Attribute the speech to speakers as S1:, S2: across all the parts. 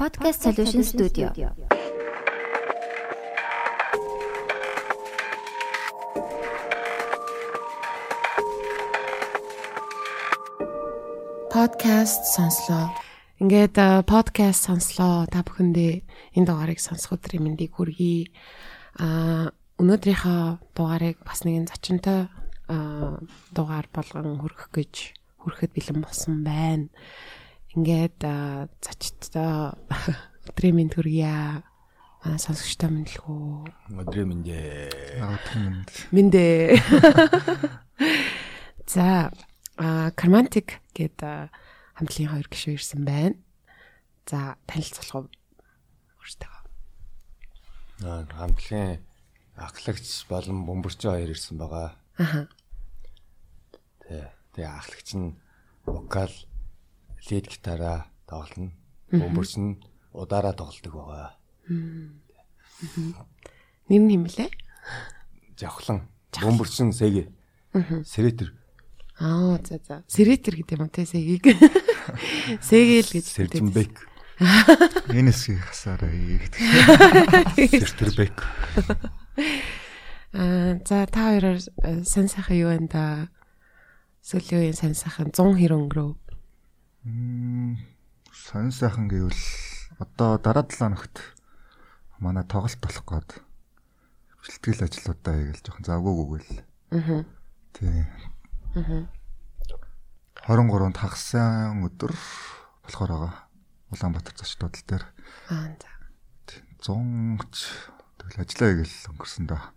S1: Podcast Solution Studio.
S2: Podcast сонслоо. Ингээд подкаст сонслоо. Та бүхэндээ энэ дугаарыг сонсох өдрийн мэндийг хүргэе. Аа өнөөдрийнхөө дугаарыг бас нэгэн зочинтой дугаар болгон хүргэх гэж хүрэхэд бэлэн болсон байна. Ингээд зочдтой өдрийн мэнд хүргье. Аа сонсогчтой мэдлэгүү.
S3: Өдрийн мэндэ.
S4: Өдрийн мэнд.
S2: Мэндэ. За а Кармантик гэдэг хамтлагийн хоёр гишүүн ирсэн байна. За танилцуулах өөртөө.
S3: Аа хамтлагийн ахлагч болон бөмбөрчин хоёр ирсэн байгаа.
S2: Аха.
S3: Тэ. Тэгээ ахлагч нь вокал, лид гитараа тоглоно. Бөмбөрчин удаараа тоглодог байгаа.
S2: Нэр нь хэмлээ?
S3: Жавхлан. Бөмбөрчин сэг. Сэрэтэр.
S2: Аа за за. Сэрэтэр гэдэг юм те сэгийг. Сэгэл гэж.
S3: Сэржинбек.
S4: Энэ хэсгийг хасаараа гэдэг.
S3: Сэртэрбек.
S2: Аа за та хоёроор сайн сайхан юу байна да? Сүүлийн үеийн сайн сайхан 100 хэр өнгөрөв.
S4: Мм сонь сайхан гэвэл одоо дараа 7 хоногт манай тоглолт болох гээд бэлтгэл ажлуудаа хийгээл жоохон завгүй гүгэл.
S2: Аа.
S4: Тий. Аа. 23-нд хагасан өдөр болохоор байгаа. Улаанбаатар зочдод дээр.
S2: Аа за.
S4: 100 ч тэгэл ажиллаа хийгээл өнгөрсөн да.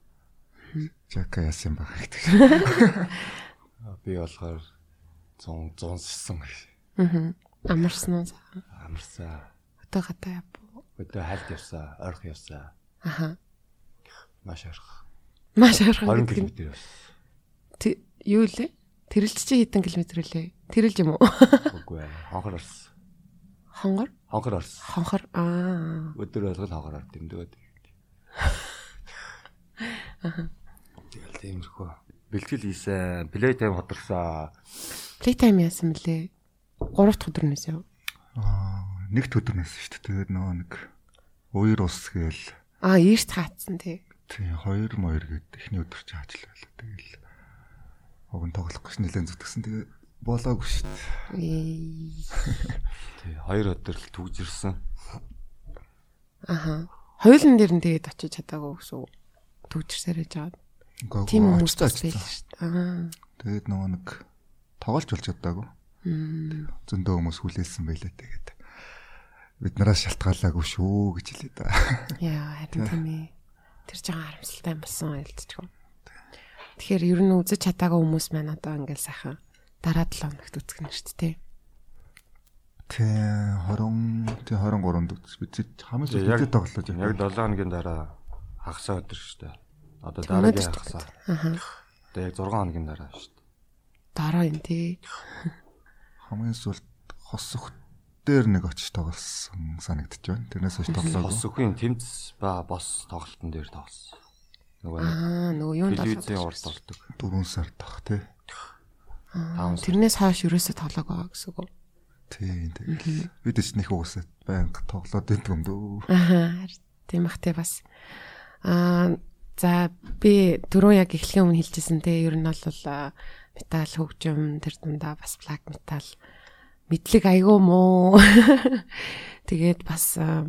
S4: Жака яасан баг гэдэг.
S3: Би болохоор 100 100сан.
S2: Аа. Амарсан уу?
S3: Амарсан.
S2: Өтөө хатаа яв.
S3: Өдөө хальт явсан, ойрхон явсан.
S2: Аха.
S3: Маш ойрхон.
S2: Маш ойрхон
S3: 20
S2: гэдэг нь.
S3: км явсан.
S2: Юу лээ? Тэрэлч чи хэдэн километр лээ? Тэрэлж юм уу?
S3: Үгүй ээ. Хонхор орсон.
S2: Хонгор?
S3: Хонхор орсон.
S2: Хонхор. Аа.
S3: Өдөр болгол хонхор орд дэмдэгөөд. Тэгэл тиймэрхүү. Бэлтгэл хийсэн, плей тайм hodорсон.
S2: Playtime яасан мөлий? 3 дахь өдрнөөс яв.
S4: Аа нэгт өдөрнөөс шүү дээ. Тэгээд нөгөө нэг уур ус гээл
S2: Аа, ийшт хаацсан тий.
S4: тий 2 моёр гээд эхний өдөр чи ажил байлаа. Тэгэл уг нь тоглох гэж нэлээд зүтгсэн. Тэгээ болоогүй шүү дээ.
S2: Ээ.
S3: Тий, хоёр өдөр л түгжирсэн.
S2: Аха. Хойлон дээр нь тэгээд очиж чадаагүй гэсэн үг. Төгжсээр яж.
S4: Үгүй
S2: Тийм хүмүүс дээ. Аа.
S4: Тэгээд нөгөө нэг тоглож болж чадаагүй.
S2: Мм.
S4: Зөндөө хүмүүс хүлээлсэн байлаа тэгээд бид нараас шалтгаалаагүй шүү гэж хэлээ да.
S2: Яа, харин тийм ээ. Тэр жоо харамсалтай юм болсон ойлцчихв. Тэгэхээр ер нь үзэж чадаагүй хүмүүс маань одоо ингээл сайхан дараа 7 хоногт үзгэн шүү дээ.
S4: Тэ 20 тэ 23-нд үз бид
S3: яг-
S4: бид тоглож
S3: Яг
S4: байгаа.
S3: 7 хоногийн дараа хагасаа өдөр шүү дээ. Одоо дараагийн хагасаа.
S2: Аха.
S3: Одоо яг 6 хоногийн дараа шүү дээ.
S2: Дараа юм тий.
S4: Хамгийн сүүлд хос өх дээр нэг очиж тоглосон санагдчих байна. Тэрнээс хойш тоглоогүй.
S3: Хос өхөн тэмц ба бос тоглолтын дээр тоглосон. Нөгөө
S2: Аа, нөгөө юунд тоглоод
S3: урд болдог.
S4: 4 сар тах тий.
S2: Тэрнээс хойш ерөөсөө тоглоог байгаа гэсэн үг.
S4: Тий тэгэл бид ч нэг уусаад байнга тоглоод байдаг юм дөө.
S2: Аа, тийм бах те бас. Аа, за би түрүү яг эхлэхийн өмнө хэлчихсэн те ер нь бол металл хөгжим тэр дундаа бас black metal мэдлэг айгүй мó. Тэгээд бас а,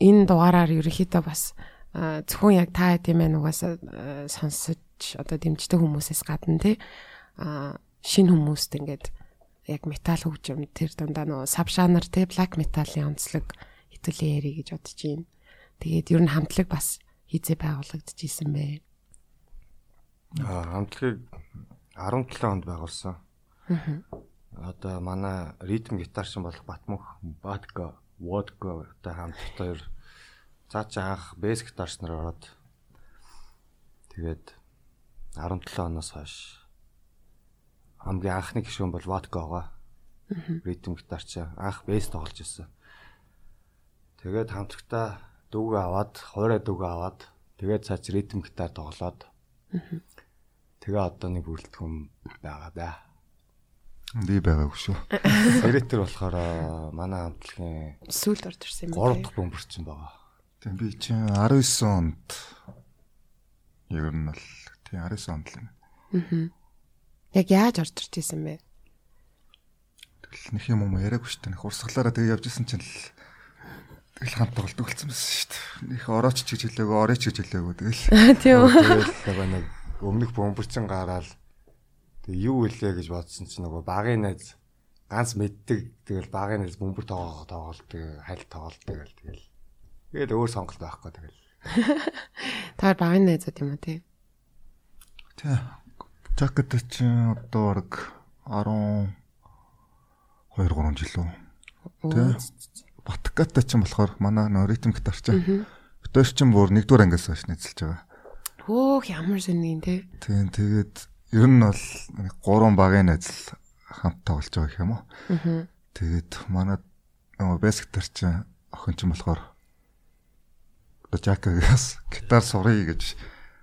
S2: энэ дугаараар ерөнхийдөө бас зөвхөн яг та тийм ээ нугасаа а, сонсож одоо дэмждэг хүмүүсээс гадна а, шинэ хүмүүст ингээд яг металл хөгжим тэр дундаа нөгөө саб жанр те black metal-ийн онцлог хэдүүлээ яри гэж бодож байна. Тэгээд ер нь хамтлаг бас хизээ байгуулагдчихсэн бэ.
S3: Аа, хамтлагийг 17 онд байгуулсан. Одоо манай ритм гитарчин болох Батмөх, Батко, Водко та хамтлагт хоёр цаачаа анх бэс гитарч нар ороод тэгээд 17 оноос хойш хамгийн анхны гишүүн бол байгаа. Ритм гитарч анх бэс тоглож ирсэн. Тэгээд хамтлагтаа дүүгээ аваад, хуурай дүүгээ аваад тэгээд цаач ритм гитар тоглоод Тэгээ одоо нэг бүрэлдэхүүн байгаа да.
S4: Би байгаагүй шүү.
S3: Сэретер болохоор манай хамтлагийн
S2: Сүүлд орж ирсэн юм
S3: 3 дахь бөмбөрчин байгаа.
S4: Тийм би чинь 19 онд ер нь бол тийм 19 онд л юм.
S2: Аа. Яг яаж орж ирж исэн бэ?
S4: Тэгэл нөх юм юм яриаггүй шүү дээ. Нөх урсгалаараа тэгээ явж исэн чинь л тэгэл хамт тоглолт үлдсэн байсан шүү дээ. Нөх орооч ч гэж хэлээгөө, орооч гэж хэлээгөө тэгэл.
S2: Тийм үү.
S3: Тэгэл нэг өмнөх бөмбөрчин гараад тэгээ юу илээ гэж бодсон чинь нөгөө багын найз ганц мэддэг тэгэл багын найз бөмбөр тоогоо тоглолт хайл тоглолт тэгэл тэгэл тэгэл өөр сонголт байхгүй тэгэл
S2: Та багын найзууд юм уу тий?
S4: Тий. Жакет чинь одоо баг 10 2 3 жил үү. Тий. Батгатай чинь болохоор манай нөө ритм гитар чинь. Гитар чинь бүр нэгдүгээр ангиас хойш нэзэлж байгаа.
S2: Хөөх ямар сонин тий.
S4: Тийм тэгээд ер нь бол нэг гурван багын ажил хамт тоглож байгаа гэх юм уу.
S2: Аа.
S4: Тэгээд манай нөгөө бэс гитар чинь охин чинь болохоор Жакагаас гитар сурыг гэж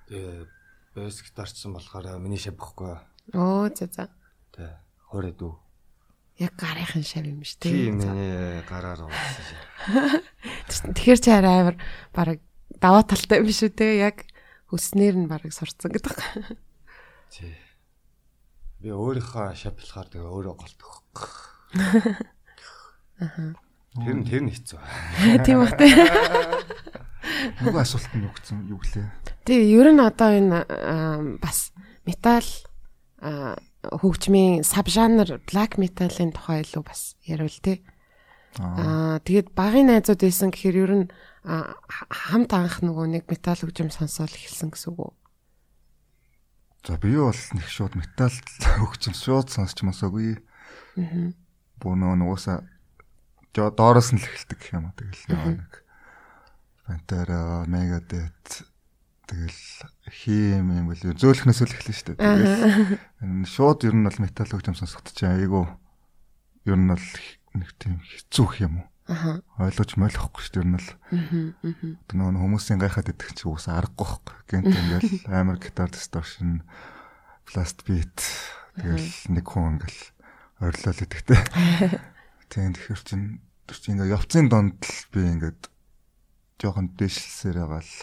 S3: тэгээ бэс гитарчсан болохоор миний шав бохгүй
S2: Оо за за.
S3: тий хорой дүү
S2: Яг гарынхан шав юм шүү
S3: тийм
S2: тий.
S3: миний гараар уусан шав
S2: Тэгэхээр чи арай амар бараг даваа талтай юм шүү те. Яг хүснээр нь бараг сурцсан гэдэг.
S3: тий би өөрийнхөө шавлахаар тэгээ өөрөө голт өгөх Тэр нь тэр нь хэцүү.
S2: Тийм бах те.
S4: нөгөө асуулт нь юу гэсэн юу гэлээ.
S2: Тий, ер нь одоо энэ бас метал хөгжмийн сабжанр black metal-ын тухай илүү бас ярил те. Аа тэгээд багын найзууд байсан гэхээр ер нь хамт анх нөгөө нэг метал хөгжим сонсоол эхэлсэн гэсэн үг үү?
S4: За би бол нэг шууд метал хөгжим шууд сонсч мосоогүй.
S2: Аа.
S4: Бүү нөгөө нугасаа жоо доороос нь л эхэлдэг юм аа. Тэгэл нэг Pantera, Megadeth тэгэл хийм юм бол зөөлхнөөс л эхэлнэ шүү дээ. Тэгэл шууд ер нь бол метал хөгжим сонсоход чинь айгүй ер нь бол нэг тийм хэцүү гэх юм уу?
S2: Аха.
S4: Ойлгож молихгүй шүү дээ нь л.
S2: Аа. Аа.
S4: Одоо нөгөө хүмүүсийн гайхаад идэх чи уусаа аргагүй байхгүй. Гэнт ингээл амар гитар distortion, blast beat тэгэл нэг хүн ингээл орилол идэхтэй. Тийм тэгэхээр чин тэр чин ингээ явцын донд л би ингээд жоохон дэшлсээр байгаа л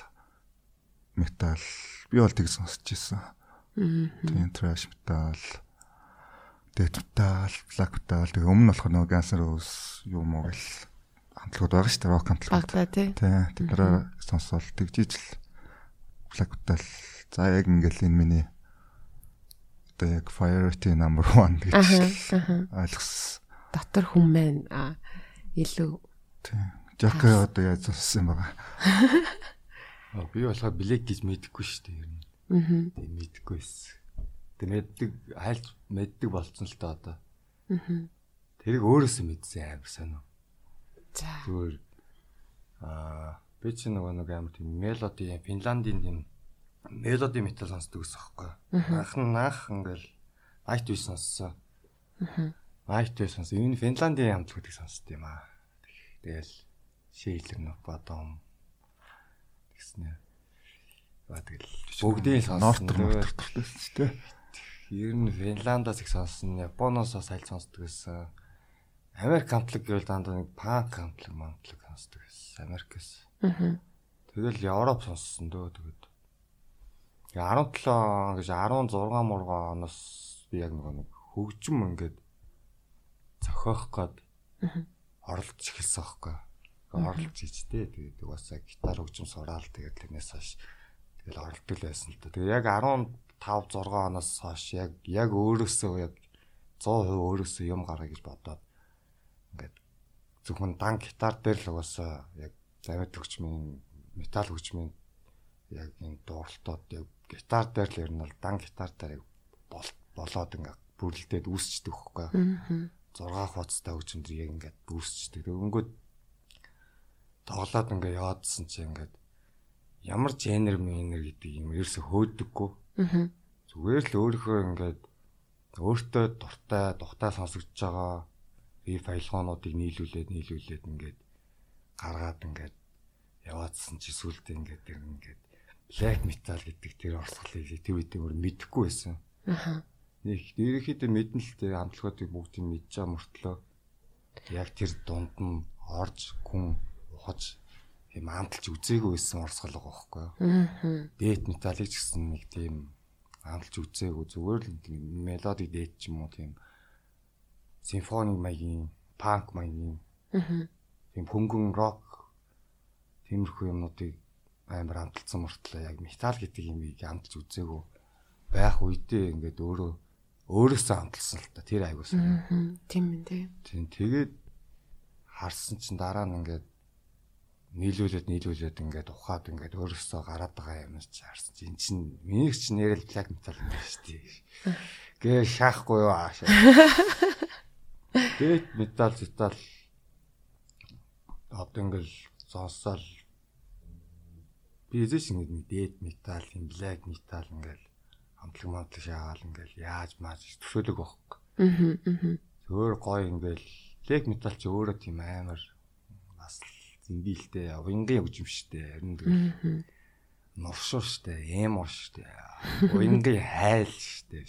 S4: метал би бол тийг сонсч ирсэн. Тийм trash metal death metal, black metal тэгээ өмнө болохоор нөгөө Guns N' Roses юм уу гэл хамтлагууд байгаа шүү дээ рок хамтлагууд.
S2: Тий.
S4: Тий, тэднэрээ сонсоол тэгжиж л black metal за яг ингээл энэ миний одоо яг priority number 1 гэж ойлгосон.
S2: Дотор хүн. Аа илүү
S4: Тий. Жака одоо яаж сонссон юм байгаа.
S3: Аа, Би болохоор блек гэж мэдэхгүй шүү дээ ер нь.
S2: Аа.
S3: Тийм мэдэхгүй байсан. Тэг мэддэг хайлт мэддэг болцсон л та одоо.
S2: Аа.
S3: Тэрийг өөрөөсөө мэдсэн амар сонио. Зүгээр аа би чи нөгөө нэг амар тийм мелоди Финландийн тийм мелоди метал сонсдог гэсэн байхгүй. Анх нь анх ингээл Night Wish сонссон. Night Wish сонссон. Энэ Финландийн хамтлагуудыг сонсд юм аа. Тэгэл шейлэр нөх бодом тэгснэ. Ба тэгэл бүгдийг сонссон.
S4: Нортер мортер төрлөөс ч тий.
S3: Ер нь Финландаас их сонссон, Японоос бас аль сонсдог гэсэн. Америк хамтлаг гэвэл дандаа нэг панк хамтлаг, мантлаг сонсдог гэсэн. Америкээс.
S2: Аа.
S3: Тэгэл Европ сонссон дөө тэгээд. 17 он гэж 16 мурга оноос би яг нэг нэг хөгжим ингээд зохиох гээд оролцож эхэлсэн байхгүй. Оролцож ичтэй тэгээд угаасаа гитар хөгжим сураал тэгээд тэрнээс хойш тэгэл оролдол байсан л та. Тэгээд яг 15 6 оноос хойш яг яг өөрөөсөө яг 100% өөрөөсөө юм гаргая гэж бодоод ингээд зөвхөн дан гитар дээр л угаасаа яг завид хөгжмийн метал хөгжмийн яг энэ дууралтууд яг гитар дээр л ер нь бол дан гитар дээр болоод ингээд бүрлдээд үүсчдэг хөхгүй.
S2: Аа.
S3: 6 хуцтай хөгжимд яг ингээд үүсчдэг. Тэгэнгүүт тоглоод ингээд яадсан чи ингээд ямар жанр минер гэдэг юм ерөөсө хөөдөггүй.
S2: Аа.
S3: Зүгээр л өөрийнхөө ингээд өөртөө дуртай, тухтай сонсогдож байгаа риф файлгоонуудыг нийлүүлээд нийлүүлээд ингээд гаргаад ингээд яваадсан чи сүултээ ингээд тэр ингээд black metal гэдэг тэр орсголыг тэр үед өөр мэдэхгүй байсан.
S2: Аа.
S3: Нэг ерөнхийдөө мэднэ л дээ хамтлагуудыг бүгдийг мэдж байгаа мөртлөө яг тэр дунд нь орж гүн ухаж тийм амталж үзээгүй байсан байгаа байхгүй юу.
S2: Аа.
S3: Дээд металлыг ч гэсэн нэг тийм амталж үзээгүй зүгээр л мелоди дээд ч юм уу тийм симфони маягийн панк маягийн
S2: Аа.
S3: тийм хөнгөн рок тиймэрхүү юмнуудыг амар амталсан мөртлөө яг металл гэдэг юмыг амталж үзээгүй байх үедээ ингээд өөрөө өөрөөсөө амталсан л та тэр айгуус.
S2: Аа. Тийм ээ тий.
S3: Тийм тэгээд харсан чинь дараа нь ингээд нийлүүлээд нийлүүлээд ингээд ухаад ингээд өөрөөсөө гараад байгаа юм чи харсан чинь эн чинь миний чинь нэрэл black metal юм байна шүү дээ. Гээ шаахгүй юу аашаа. Тэгээд метал метал одоо ингээд сонсоол би зэш ингээд дээд метал юм black metal ингээд хамтлаг мантлаг шаагаал ингээд яаж мааж төсөөлөг байхгүй.
S2: Аа.
S3: Зөөр гоё ингээд black metal ч өөрөө тийм амар бас зэмбилтэй уянгийн хөгжимштэй харин тэгэл
S2: Аа.
S3: нуршуу штэ эмо штэ уянгийн хайл штэ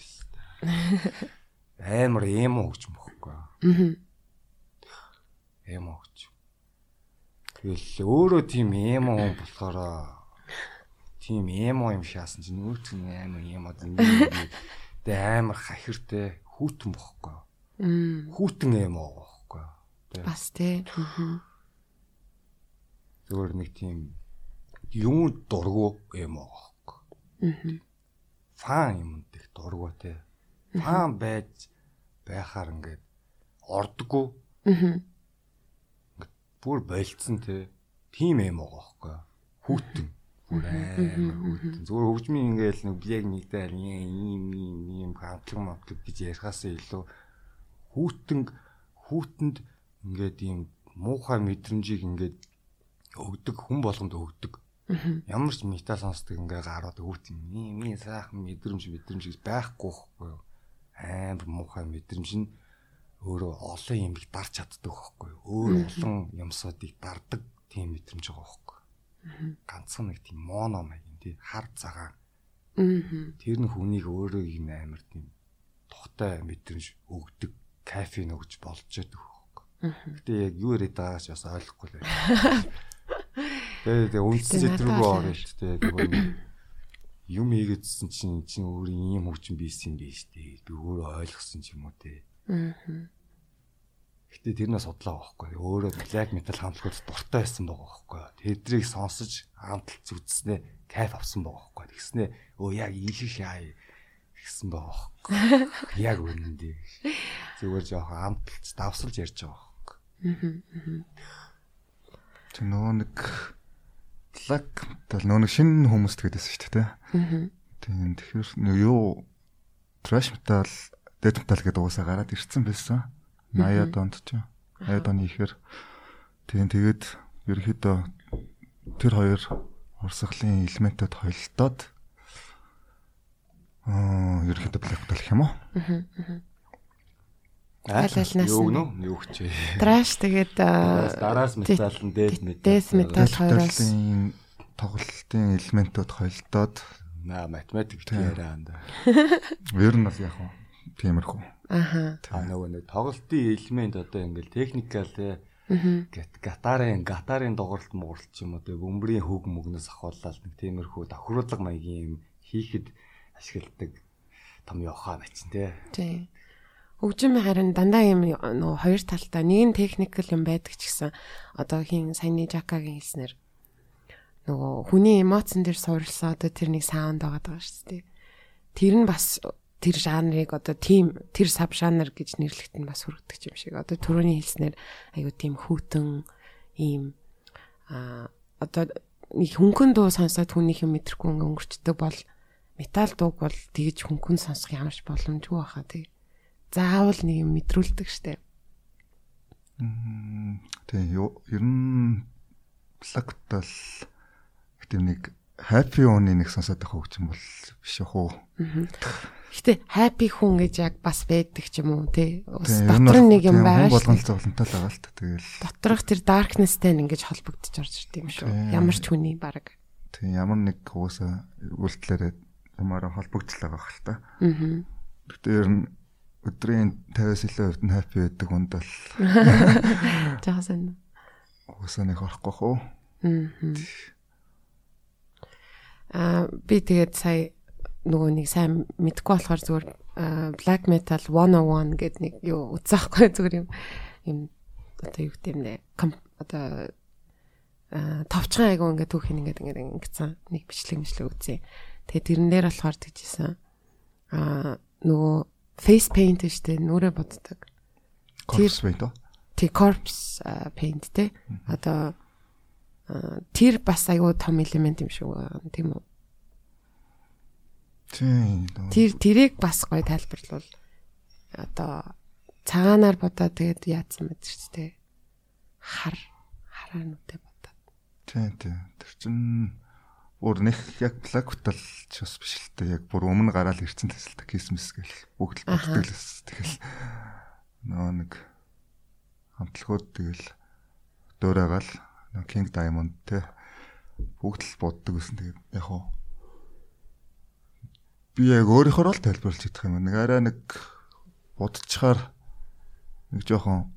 S3: амар эмо хөгжим бохгүй
S2: Аа.
S3: эмо хөгжим тэгэл өөрөө тийм эмо хүн болохоор тийм эмо юм шаасан чинь нүүт нь амар эмо зэмбил амар хахиртэй хүүтэн бохгүй. Хүүтэн эмо бохгүй.
S2: Бас тий.
S3: Зөвөр нэг тийм юм дургу эмо бохгүй.
S2: Аа.
S3: фан юмд их дургу те. Фан байж байхаар ингээд ордгоо
S2: Аа.
S3: бүр болцсон те. Тим юм байгаа байхгүй. Хүүтэн. Бүр амар хүүтэн. Зүгээр хөгжмийн ингээл нэг яг нэгдэл ийм ийм ийм хамтлаг хамтлаг гэж ярихаас илүү хүүтэн хүүтэнд ингээд ийм муухай мэдрэмжийг ингээд өгдөг хүн болгонд өгдөг. Ямар ч метал сонсдог ингээ гараад хүүт юм. Ийм сайхан мэдрэмж мэдрэмж гэж байхгүй байхгүй юу? Амар муухай мэдрэмж нь өөрөө олон юмыг дарж чаддаг байхгүй? Өөр олон юмсуудыг дардаг тийм мэдрэмж байгаа байхгүй? Ганцхан нэг тийм моно маягийн тий хар цагаан.
S2: Аа.
S3: Тэр нь хүнийг өөрөө юм амар тийм тухтай мэдрэмж өгдөг кафеин өгж болж яддаг байхгүй юу? Гэтэ яг юу яриад байгаач бас ойлгохгүй л байна. Тэгээд үндсэн
S2: Гэтэ
S3: зэтрүүгөө
S2: надад
S3: орно шүү дээ. Тэгээд юм хийгээдсэн чинь чинь өөрийн ийм хөгжим бийсэн юм биш дээ. Би өөрөө ойлгосон ч юм уу те.
S2: Аа.
S3: Гэтэ тэр нас судлаа байхгүй. Өөрөө black metal хамтлагууд дуртай байсан байгаа байхгүй. Тэдрийг сонсож хамталж үзснээ кайф авсан байгаа байхгүй. Тэгснээ өө яг ийшээ шаа гэсэн байгаа байхгүй. Яг үнэндээ. Зүгээр жоохон хамталж давсалж ярьж байгаа байхгүй.
S4: Чи нөгөө нэг black metal нөгөө нэг шинэ хүмүүс тэгдэж шүү дээ.
S2: Аа.
S4: Тийм тэгэхээр юу trash metal, death metal гэдэг уусаа гараад ирсэн байсан. 80-аад онд ч. 80-аад оны ихээр тийм тэгээд ерөөхдөө тэр хоёр урсгалын элементүүд холилдоод аа ерөөхдөө black metal гэх юм уу?
S2: Аль алнаас
S3: юу гэнэ? Юу хчээ.
S2: Trash тэгээд аа,
S3: Дараас метал нь дээд метал.
S2: Metal
S4: Death
S2: хоёроос
S4: metal-ийн тоглолтын элементүүд холилдоод
S3: Наа математик яриа анда.
S4: ер нь бол яг хуу тиймэрхүү.
S2: Аха.
S3: А нөгөө нэг тоглолтын элемент одоо ингээл техникал те гэт гатарын гатарын дууралт мууралт ч юм уу те бөмбөрийн хөг мөгнөөс ахуулаад нэг тиймэрхүү давхруулга маягийн юм хийхэд ашигладаг том явахаа бачин те.
S2: Тий. Хөгжим харин дандаа юм нөгөө хоёр талтай нэг нь техникл юм байдаг ч гэсэн одоо хин саяны Жакагийн хэлснээр нөгөө хүний эмоцн дээр суурилсан одоо тэр нэг саунд байгаа даа шүү дээ. Тэр нь бас тэр жанрыг одоо тим тэр саб жанр гэж нэрлэхэд нь бас хүргэдэг юм шиг. Одоо түрүүний хэлснээр айгу тийм хүүтэн ийм а одоо нэг хөнгөн дуу сонсоод хүнийх юм мэдрэхгүй өнгөрчдөг бол метал дууг бол тэгж хөнгөн сонсох ямар ч боломжгүй баха тий. Заавал нэг юм мэдрүүлдэг.
S4: Тийм юу ер нь metal гэдэг нэг happy one нэг сонсоод байх хөгжим бол биш уу.
S2: Гэтэ happy хүн гэж яг бас байдаг ч юм уу тий. Ус дотор нэг юм байгаа
S4: болгон
S2: шүү.
S4: л зовлонтой л байгаа л та. Тэгэл
S2: Доторх тэр darkness-тэй ингэж холбогдож орж ирд юм шүү. Ямар ч хүний баг.
S4: тийм ямар нэг уусаа үйлдэлээрээ ямаараа холбогдлоо байгаа хэл та.
S2: Аа.
S4: Гэтэ ер нь өдрийн 50-аас илүү хувьд нь хаппи байдаг хүнд бол
S2: Жаахан сайн.
S4: уусаа нэг орохгүй хөө.
S2: Аа би тэгээд сая нөгөө нэг сайн мэдгүй болохоор зүгээр black metal 101 гэдэг нэг юу үзээхгүй зүгээр юм юм одоо юу гэдэг юм нэ одоо аа товчхон айгу ингээд түүх хин ингээд ингээд ингэсэн нэг бичлэг мэтлэг үзье. Тэгээд тэрэн дээр болохоор тэгжсэн. Аа нөгөө face paint штэ нүрэ боддог.
S4: Корпс бай тоо.
S2: Тэг corpse paint те. Одоо тэр бас аюу том элемент юм шиг байна тийм үү?
S4: Тийм.
S2: Тэр тэрийг бас гоё тайлбарлавал одоо цагаанаар бодоод тэгээд яатсан мэт шүү дээ. Хар хараануудтай бодоод.
S4: Тийм тийм. Тэр чин нэг яг black metal ч бас биш л дээ. Яг бүр өмнө гараад ирсэн л та кисмис гэл бүгд л боддог л бас. Тэгэл нөө нэг хамтлагууд тэгэл дөөрөөгөл нөө King Diamond те бүгд л боддог гэсэн. Тэгээд яг хоо би яг өөрийнхөө л тайлбарлаж чадах юм. Нэг арай нэг бодчихаар нэг жоохон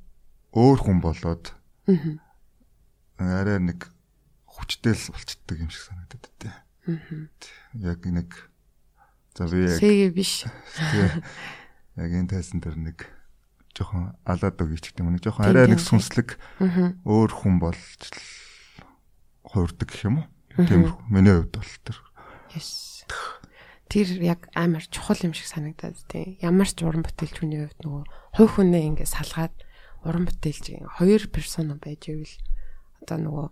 S4: өөр хүн болоод
S2: Аа.
S4: арай нэг хүчтэй л болчдөг юм шиг санагдаад байна. Яг нэг за би яг
S2: Сэгэ биш.
S4: тий, яг энэ тайсан дээр нэг жоохон алаад өгч гэдэг юм. Нэг жоохон арай нэг сүнслэг
S2: Аа.
S4: өөр хүн болж хуурдаг гэх юм уу? Тийм миний хувьд бол тэр.
S2: Yes. Тэр яг амар чухал юм шиг санагдаад тийм. Ямар ч уран бүтээлч хүний хувьд нөгөө хувь хүнээ ингэ салгаад уран бүтээлч хоёр персона байж ивэл одоо нөгөө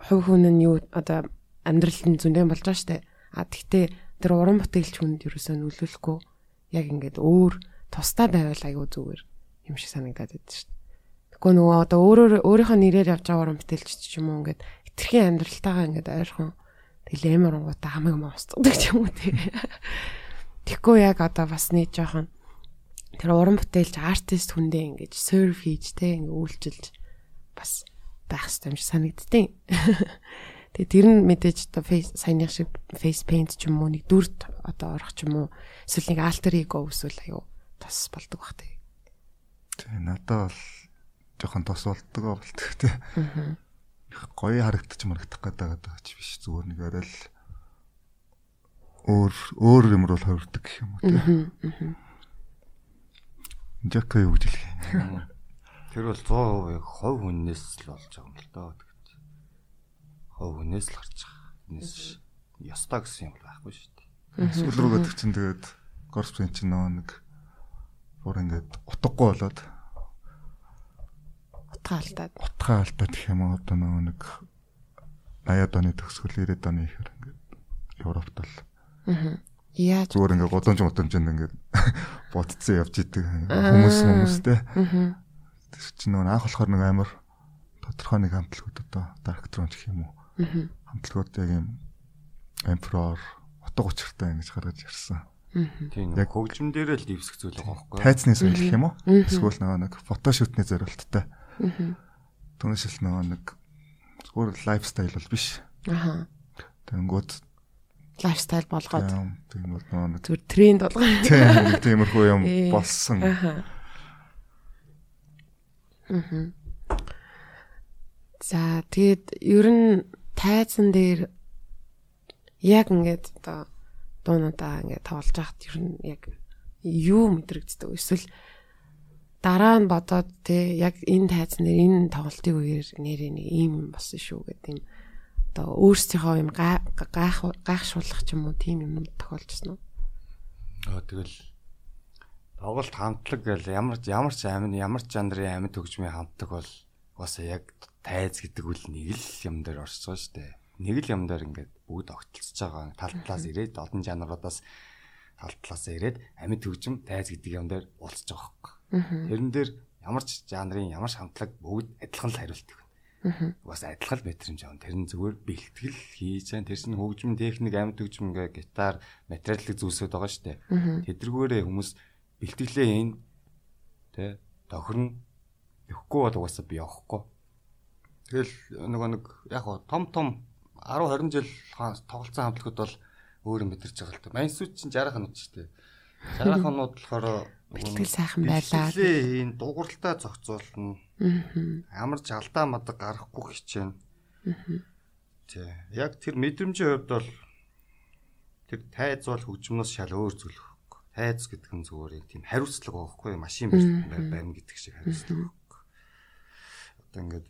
S2: хувь хүн нь юу одоо амьдралд нь зөндөө болж байгаа штэ. А тэгтээ тэр уран бүтээлч хүнд ерөөсөө нөлөөлөхгүй яг ингээд өөр тусдаа байвал айгүй зүгээр юм шиг санагдаад байдаг штэ. Тэгэхгүй нөгөө одоо өөрөөр өөрийнхөө нэрээр явж байгаа уран бүтээлч ч юм уу ингээд хитрхийн амьдралтайгаа ингээд ойрхон тэгэл амар онгуудаа хамаг юм устгадаг ч юм уу тий. Тэгэхгүй яг одоо бас нэг жоохон тэр уран бүтээлч артист хүндээ ингээд серв хийж те ингээд үйлчилж бас байх хэрэгтэй юм шиг санагдтыг. Тэгээ тэр нь мэдээж одоо face саяных шиг face paint ч юм уу нэг дүрд одоо орох ч юм уу эсвэл нэг alter ego эсвэл аюу тос болдог бах тий.
S4: Тий надад бол жоохон тос болдог болдог тий. Аа. Гоё харагдчих марагдах гэдэг байгаа ч биш зүгээр нэг арай л өөр өөр юмр бол хувирдаг гэх юм уу тий. Жак юу гэж хэлэх.
S3: Тэр бол 100% яг хов хүннээс л болж байгаа юм л доо тэгэж. Хов хүннээс л гарч байгаа. Энэс ёстой гэсэн юм байхгүй шүү дээ.
S4: Сүүл рүү гэдэг чинь тэгээд корспен чинь нөгөө нэг бүр ингээд утгагүй болоод
S2: Утга алдаад.
S4: утгаа алдаад гэх юм уу одоо нөгөө нэг 80-аад оны төгсгөл 90-аад оны ихэр ингээд Европт бол
S2: Яаж
S4: зүгээр ингээд годомж годомжинд ингээд бодцсон явж идэг хүмүүс хүмүүстэй. Тэр чинь нөгөө анх болохоор нэг амар тодорхой нэг хамтлагууд одоо Dark Throne гэх юм уу. Хамтлагууд яг юм Emperor утга учиртай ингэж гаргаж ирсэн.
S3: Тийм
S4: Яг-
S3: хөгжим дээрээ л дэвсэх зүйл байгаа байхгүй юу?
S4: Тайцны соёл гэх юм уу? Эсвэл нөгөө нэг фотошутны зорилттой. Түүнээс л нөгөө нэг зүгээр лайфстайл бол биш.
S2: аха
S4: Тэнгүүд
S2: лайфстайл болгоод
S4: тэгмүүд нөгөө нэг
S2: зүгээр тренд болгоо.
S4: тийм тиймэрхүү юм
S2: Ээ.
S4: болсон.
S2: Аха. Мгм. За тэгээд ер нь тайзан дээр яг ингээд одоо дуунуудаа ингээд тоглож байхад ер нь яг юу мэдрэгддэг вэ? эсвэл дараа нь бодоод те яг энэ тайзан дээр энэ тоглолтын үеэр нэрээ нэг ийм юм болсон шүү гэдэг юм одоо өөрсдийнхөө юм гай- гайх гайхшуулах ч юм уу тийм юм тохиолдсон уу?
S3: Аа тэгэл тоглолт хамтлаг гэл ямар ямар ч амин ямар ч жанрын амьд хөгжмийн хамтлаг бол угаасаа яг тайз гэдэг үл нэг л юм дээр байгаа шүү дээ. Нэг л юм дээр ингээд бүгд огтлцож байгаа. Тал талаас ирээд олон жанруудаас тал талаас ирээд амьд хөгжим тайз гэдэг юм дээр уулзж байгаа байхгүй. Тэрэн дээр ямар ч жанрын ямар ч хамтлаг бүгд адилхан л хариулт өгнө. Бас адилхан мэдрэмж авна. Тэр нь зүгээр бэлтгэл хийж байгаа. Тэр чинь хөгжим техник амьд хөгжим ингээ гитар материалыг зүйлсэд байгаа шүү дээ. Тэдэргээрээ хүмүүс бэлтгэлээ энэ тэ тохирно өгөхгүй бол угаасаа би явахгүй. Тэгэл нөгөө нэг яг гоо том том 10 20 жил тоглолцсон хамтлагууд бол өөр юм мэдэрч байгаа л та. Майнсууд чинь 60 ханууд шүү дээ. Царахнууд болохоор
S2: бэлтгэл сайхан байлаа.
S3: Энэ дугурлалтаа зохицуулна. Ямар ч алдаа мадаг гарахгүй хичээнэ. Тий. Яг тэр мэдрэмжийн хувьд бол тэр тайз бол хөгжмнөөс шал өөр зүйл. Тайз гэдэг нь зүгээр юм тийм хариуцлага байхгүй машин барьна гэдэг шиг хариуцлага байхгүй. Одоо ингээд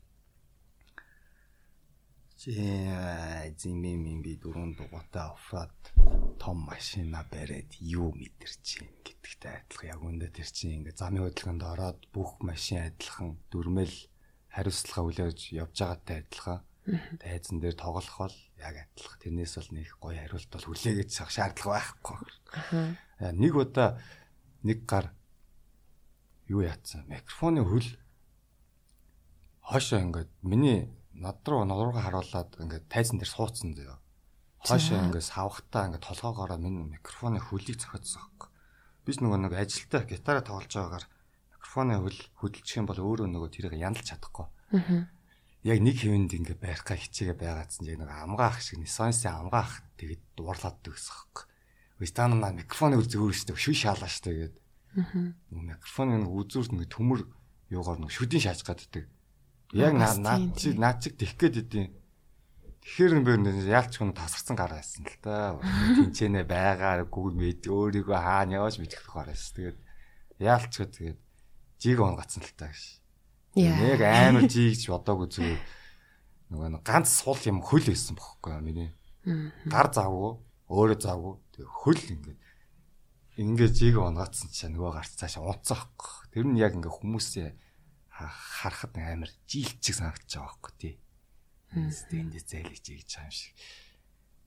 S3: зимэм би дөрөв дугуйтай офрод том машина бариад юу мэдэрч юм гэдэгтэй адилхан яг үндэ тэр чинь ингээ замын хөдөлгөөнд ороод бүх машин адилхан дүрмэл хариуцлага хүлээж явж байгаатай адилхан тайзан дээр тоглох бол яг адилхан. Тэрнээс бол нэг гоё хариулт бол хүлээгээд шаардлага байхгүй. Нэг удаа нэг гар юу яатсан микрофоны хөл хошоо ингээд миний над руу нуруугаа харуулад ингээд тайзан дээр суудсан зөө. Хойшоо ингээд савхтаа ингээд толгоогоороо миний микрофоны хөлийг зохицсон байхгүй. Би ч нөгөө нэг ажилтаа гитараа тоглож байгаагаар микрофоны хөл хөдөлчих юм бол өөрөө нөгөө тэрийг яндалж чадахгүй. Яг нэг хэвэнд ингээд байх га хичээгээ байгаадсан яг нэг амгаах шиг нисонсын амгаах тэгээд дуурлаад дэгсэх байхгүй. Вистана на микрофоны үл зөөр штэ шүү шаалаа штэ тэгээд. Микрофоны нэг үзүүрт нэг төмөр юугаар нэг шүдийн шааж гаддаг Яг наад чи наад чиг тех гээд идэв. Тэгэхээр би яалч хүн тасарсан гар байсан л та. Тинчэнэ байгаа Google Meet өөрийгөө хаана яваач мэдэх гар байсан. Тэгээд яалч тэгээд жиг онгацсан л та гэж. Яг амар жигч бодоагүй зүгээр нөгөө нэг ганц сул юм хөл байсан бохоггүй миний. Гар завгүй, өөрөө завгүй. Хөл ингээд ингээд жиг онгацсан чинь нөгөө гарц цаашаа унцаахгүй. Тэр нь яг ингээд хүмүүсээ харахад амар жилчиг санагдаж байгаа байхгүй тий. Энд зээлж ийж байгаа юм шиг.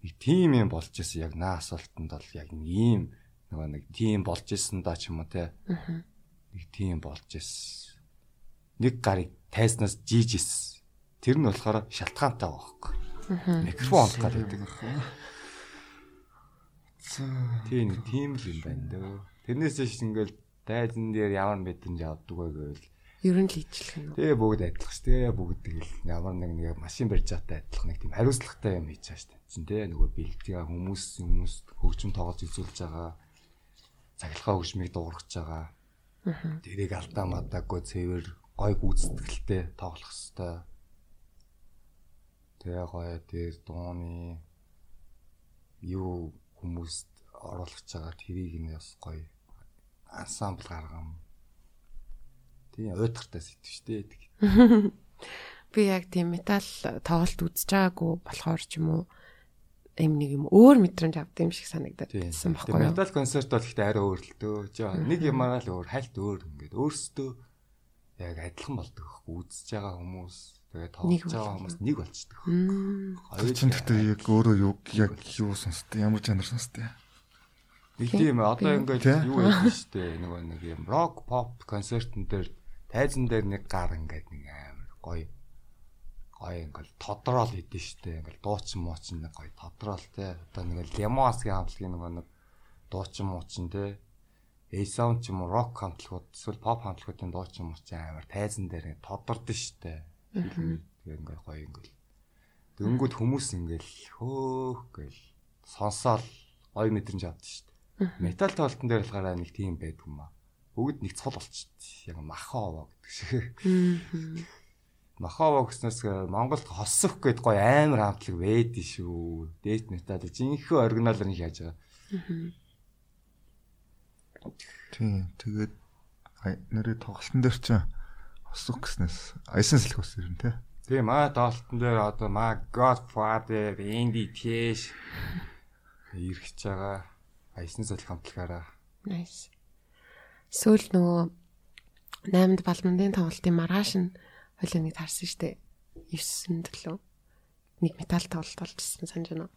S3: Нэг тим юм болж исэн яг наа асуултанд бол яг нэг ийм нөгөө нэг тим болж исэн да ч юм уу те. Нэг тим болж исэн. Нэг гарыг тайснаас жийж исэн. Тэр нь болохоор шалтгаантай байгаа байхгүй. Микрофон онох гэдэг. Тийм тийм л юм байна дөө. Тэрнээс ч ингээл тайзан дээр ямар мэдрэмж авдаг вэ гэвэл
S2: Ер нь л ижлэх юм.
S3: Тэгээ бүгд адилхан шүү дээ. Бүгд тэгэл ямар нэг нэг машин барьж байгаатай адилхан нэг тийм хариуцлагатай юм хийж байгаа шүү дээ. Чин тэгээ нөгөө бэлтгэе хүмүүс хүмүүс хөгжим тоглож үзүүлж байгаа. Цахилгаан хөгжмийг дуургаж байгаа. Тэрийг алдаа мадаагүй цэвэр гой гүйцэтгэлтэй тоглох хэвээр. Тэгээ гоё дээр дууны юу хүмүүст оруулах байгаа тэрийг нь бас гоё ансамбл гаргам Тийм уйдгартай сэтгэв штэ.
S2: Би яг тийм метал тоглолт үзэж байгаагүй болохоор ч юм уу юм нэг юм өөр мэдрэмж авдаг юм шиг санагдаад байсан
S3: байхгүй юу? Метал концерт бол ихтэй арай өөр л дөө. Нэг юмараа л өөр, хальт өөр ингээд өөрсдөө яг адилхан болдог үзэж байгаа хүмүүс тэгээ тоглож хүмүүс нэг болчдөг.
S4: Хоёр ч гэхдээ яг өөрөө юу яг юу сонсдог, ямар жанр сонсдог.
S3: Нэг тийм одоо ингээд юу яах вэ штэ? Нөгөө нэг юм рок pop концертн дээр тайзан дээр нэг гар ингээд нэг амар гоё гоё ингээл тодорол идэв штэ. Ингээл дуучин муучин нэг гоё тодорол те. Одоо нэг лемоасгийн хамтлагийн нэг нэг дуучин муучин те. Эйсаунд ч юм уу рок хамтлагууд эсвэл pop хамтлагуудын дуучин муучин амар тайзан дээр тодордсон штэ тэгээ ингээл гоё ингээл дөнгөд хүмүүс ингээл хөөх гээл сонсоол гоё мэдрэмж авдаг штэ метал тоолтон дээр болохоор нэг тийм байдгүй маа бүгд нэг цол болчихсон. Яг махаава гэдэг шиг. Махаава гэснээс Монголд хосох гээд гоё амар хамтлаг байдаг шүү. Дээд метал жинхэнэ оригиналаар нь яаж байгаа.
S4: Тийм. Тэгээд нэрээ тоглолтын дээр ч хосох гэснээс айсан сэлхос ирэн тий.
S3: Тийм аа тоглолтын дээр одоо маа Godfather, Indie Cash ирэх гэж байгаа. Айсан сэлх хамтлагаараа.
S2: Nice. Сүүл нөгөө 8-д балмандын тоглолтын маргааш нь хойлоо нэг таарсан штэ. 9-нд лөө. Нэг металл тоглолт болчихсон санаж байна уу?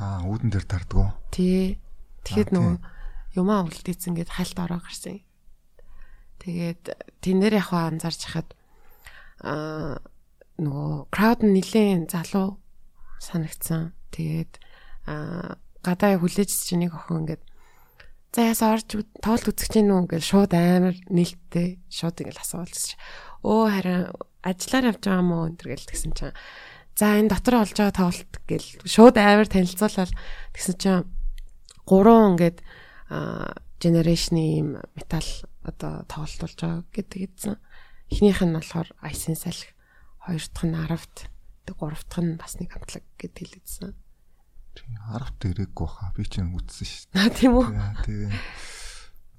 S4: Аа, үүдэн дээр тардгуу.
S2: Тий. Тэгэхэд нөгөө юмаа үлдээсэн гэд хальт ороо гарсан. Тэгээд тэн дээр яг анзаарч хахад аа нөгөө крауд нь нилээн залуу санагдсан. Тэгээд аа гадаа хүлээж чинь нэг охин ингээд За ясаа орж тоглолт үзэх чинь үү гэж шууд амар нээлттэй шууд ингээл асуулж. Өө харин ажиллаар явж байгаа мó энэ гэл тэгсэн чинь за энэ дотор олж байгаа тоглолт гэл шууд амар танилцуулаад тэгсэн чинь гурван ингээд generation ийм металл одоо тоглолтуулж байгаа гэдэг хэлсэн. Эхнийх нь болохоор Айсын салхи, хоёр дахь нь Аравт, тэг гурав дахь нь бас нэг хамтлаг гэдэг хэлсэн.
S4: Тийм Аравт ирээгүй хаа. Би чинь үзсэн шүү дээ.
S2: Аа тийм үү?
S4: Тэгээ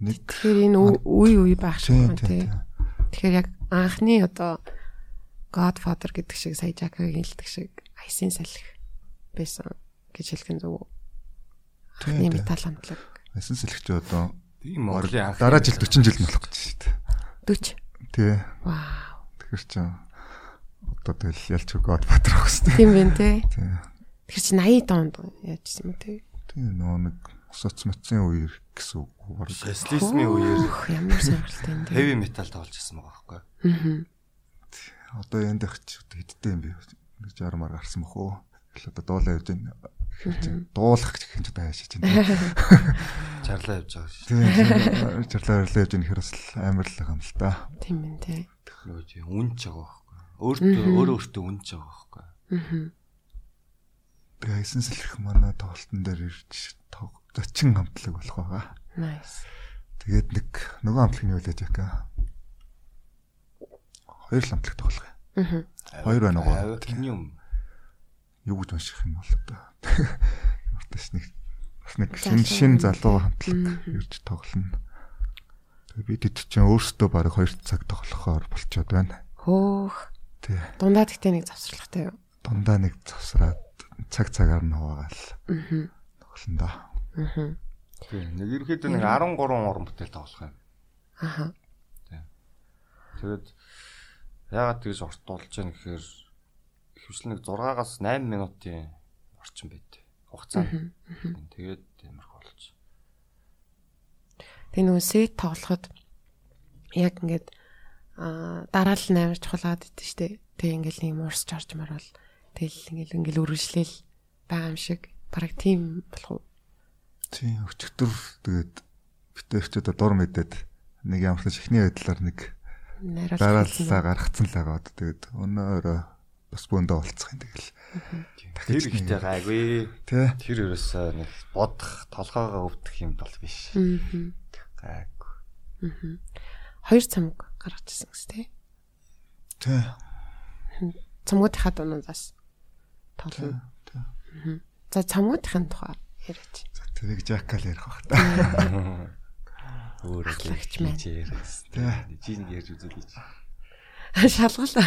S4: нэг
S2: Тэгэхээр энэ үе үе байх шиг байна тий. Тэгэхээр яг анхны одоо Godfather гэдэг шиг сая Жакагийн хэлдэг шиг Айсын салхи байсан гэж хэлэх нь зөв?
S4: Тийм,
S2: металл хамтлаг.
S4: Асан сэлгч одоо
S3: Тийм Монголын анх
S4: дараа жил 40 жил болох гэж шүү дээ.
S2: 40.
S4: Тий.
S2: Вау.
S4: Тэгэхээр чи одоо тэгэл ялч Godfather авах хэрэгтэй.
S2: Тийм байна тий.
S4: Тий.
S2: Тэгэхээр чи 80 донд яажсэн юм тий.
S4: Тийм нөө нэг соц моцын үеэр гэсэн үг баг.
S3: социализмын үеэр
S2: Ямар сонирхолтой юм тий.
S3: heavy metal тоглож байсан байгаа байхгүй.
S2: Аа.
S4: Одоо энд их хэдтэй юм бэ? Нэг 60 мар гарсан уу? Тэгэл одоо дуулаа явж байна. Чи дуулах гэх юм чи одоо хаашиж байна.
S3: Чарлаа явж байгаа шүү.
S4: Тийм. Чарлаа орлоо явж байна хэрэг л амар л юм л та.
S2: Тийм байна тий.
S3: Технологи үнж байгаа байхгүй. Өөртөө өөрөө өөртөө үнж байгаа байхгүй.
S2: Аа.
S4: Тэгээ айсан сэлэх манай тоглолтын дээр ирж зочин хамтлаг болох байгаа.
S2: Nice.
S4: Тэгээд нэг нөгөө хамтлагны үлээж яка. Хоёр хамтлаг тоглох юм.
S2: Аа.
S4: Хоёр байна уу?
S3: Киньюм.
S4: Юу гэж унших юм бол одоо. Урташ нэг бас нэг шин шин залуу хамтлаг ирж тоглоно. Тэгээ бид хэд ч өөрсдөө баг 2 цаг тоглохоор болчиход байна.
S2: Хөөх.
S4: Тий.
S2: Дундаа гэхдээ нэг завсралгатай юу?
S4: Дундаа нэг завсраад цаг цагаар нь хуваагаал
S2: Аа.
S4: тоглоно да.
S2: Аа.
S3: Тийм. Нэг ерөөхдөө нэг 13 уран бүтээл тоглох юм.
S2: Аха.
S3: Тэгээд яагаад тэгж болж байгаа гэхээр ихэвчлэн нэг 6-аас 8 минутын орчин байд. Хугацаа. Тэгээд тиймэрхүү болж.
S2: Тэгээ нөгөө сет тоглоход яг ингээд аа дараа л амар чухалаад идэв штэ. Тэгээ ингээл нэг уурсч орж марвал тэгэл ингээл ингээл үргэлжлээл байгаа юм шиг. Бараг тийм болох уу?
S4: Тийм өчтөр тэгээд битээвчүүд дур мэдээд нэг ямар ч ихний байдлаар нэг дарааллаа гаргацсан л байгаа. Тэгээд өнөөрөө бас бөөндөө болцох юм тэгэл.
S3: Тэр ихтэй гайгүй.
S4: Тэ.
S3: Тэр ерөөсөө нэг бодох, толгоогоо өвдөх юм бол биш.
S2: Аа.
S3: Гайгүй.
S2: Хоёр цамг гаргачихсан гэс тээ.
S4: Тэ.
S2: Цамгуудынхаа дундаас тоглоно.
S4: Тэ.
S2: За цамгуудынхын тухай яриач.
S4: За тэрийг жакал ярих бах та.
S3: Өөр
S2: Ахлагч маань.
S3: ярьсан.
S4: Тэ.
S3: Жин ярьж үзүүлээч.
S2: Шалгал.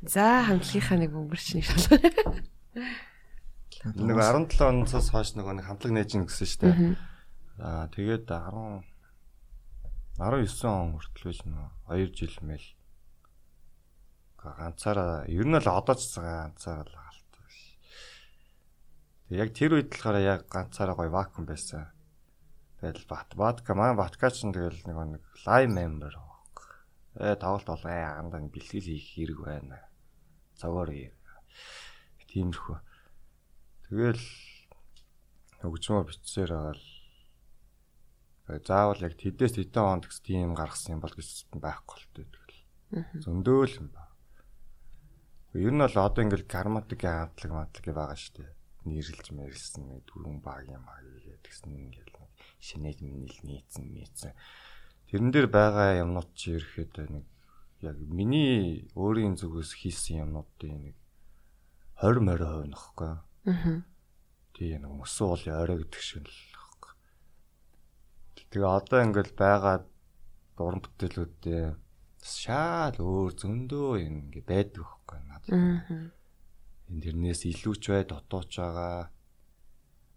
S2: За хамтлагийнхаа нэг өнгөрч нэг шалгал.
S3: Нэг 17 оноос хойш нөгөө нэг хамтлаг нээж гин гэсэн шүү дээ. Аа тэгээд 10 19 он хүртэл байж нөө 2 жил мэл ганцаараа ер нь л одоо ч ганцаараа л л та. Тэг яг тэр үед болохоор яг ганцаараа гоё вакуум байсан. Тэгэл бат батка маань батка ч тэгэл нэг нэг лайв мембер тоглолт болоо ягандаа бэлтгэл хийх хэрэг байна. Цагаар ий. Тиймэрхүү. Тэгэл хөгжмөө бичсээр байгаа л Тэгээ заавал яг тэдээс тэдэн хонд гэсэн тийм гаргасан юм бол гэж байхгүй л тэгэл. Зөндөөл юм ба. Ер нь бол одоо ингээл грамматикийн хамтлаг матлаг байгаа шүү дээ. Нийрлж мэрсэн нэг дөрвөн баг юм аа гэдгсэн ингээл нэг шинээд минил нийцэн нийцэн. Тэрэн дээр байгаа юмнууд чи ирэхэд нэг яг миний өөрийн зүгээс хийсэн юмнуудын нэг 20 морь хувь нөхгүй.
S2: Аа.
S3: Тэгээ нэг мөсөн уулын орой гэдэг шиг л байхгүй. Тэгээ одоо ингээл байгаа уран бүтээлүүдээ шал өөр зөндөө юм ингээ байдаг байхгүй надад.
S2: Аа.
S3: Энэ тэрнээс илүү ч бай дотооч байгаа.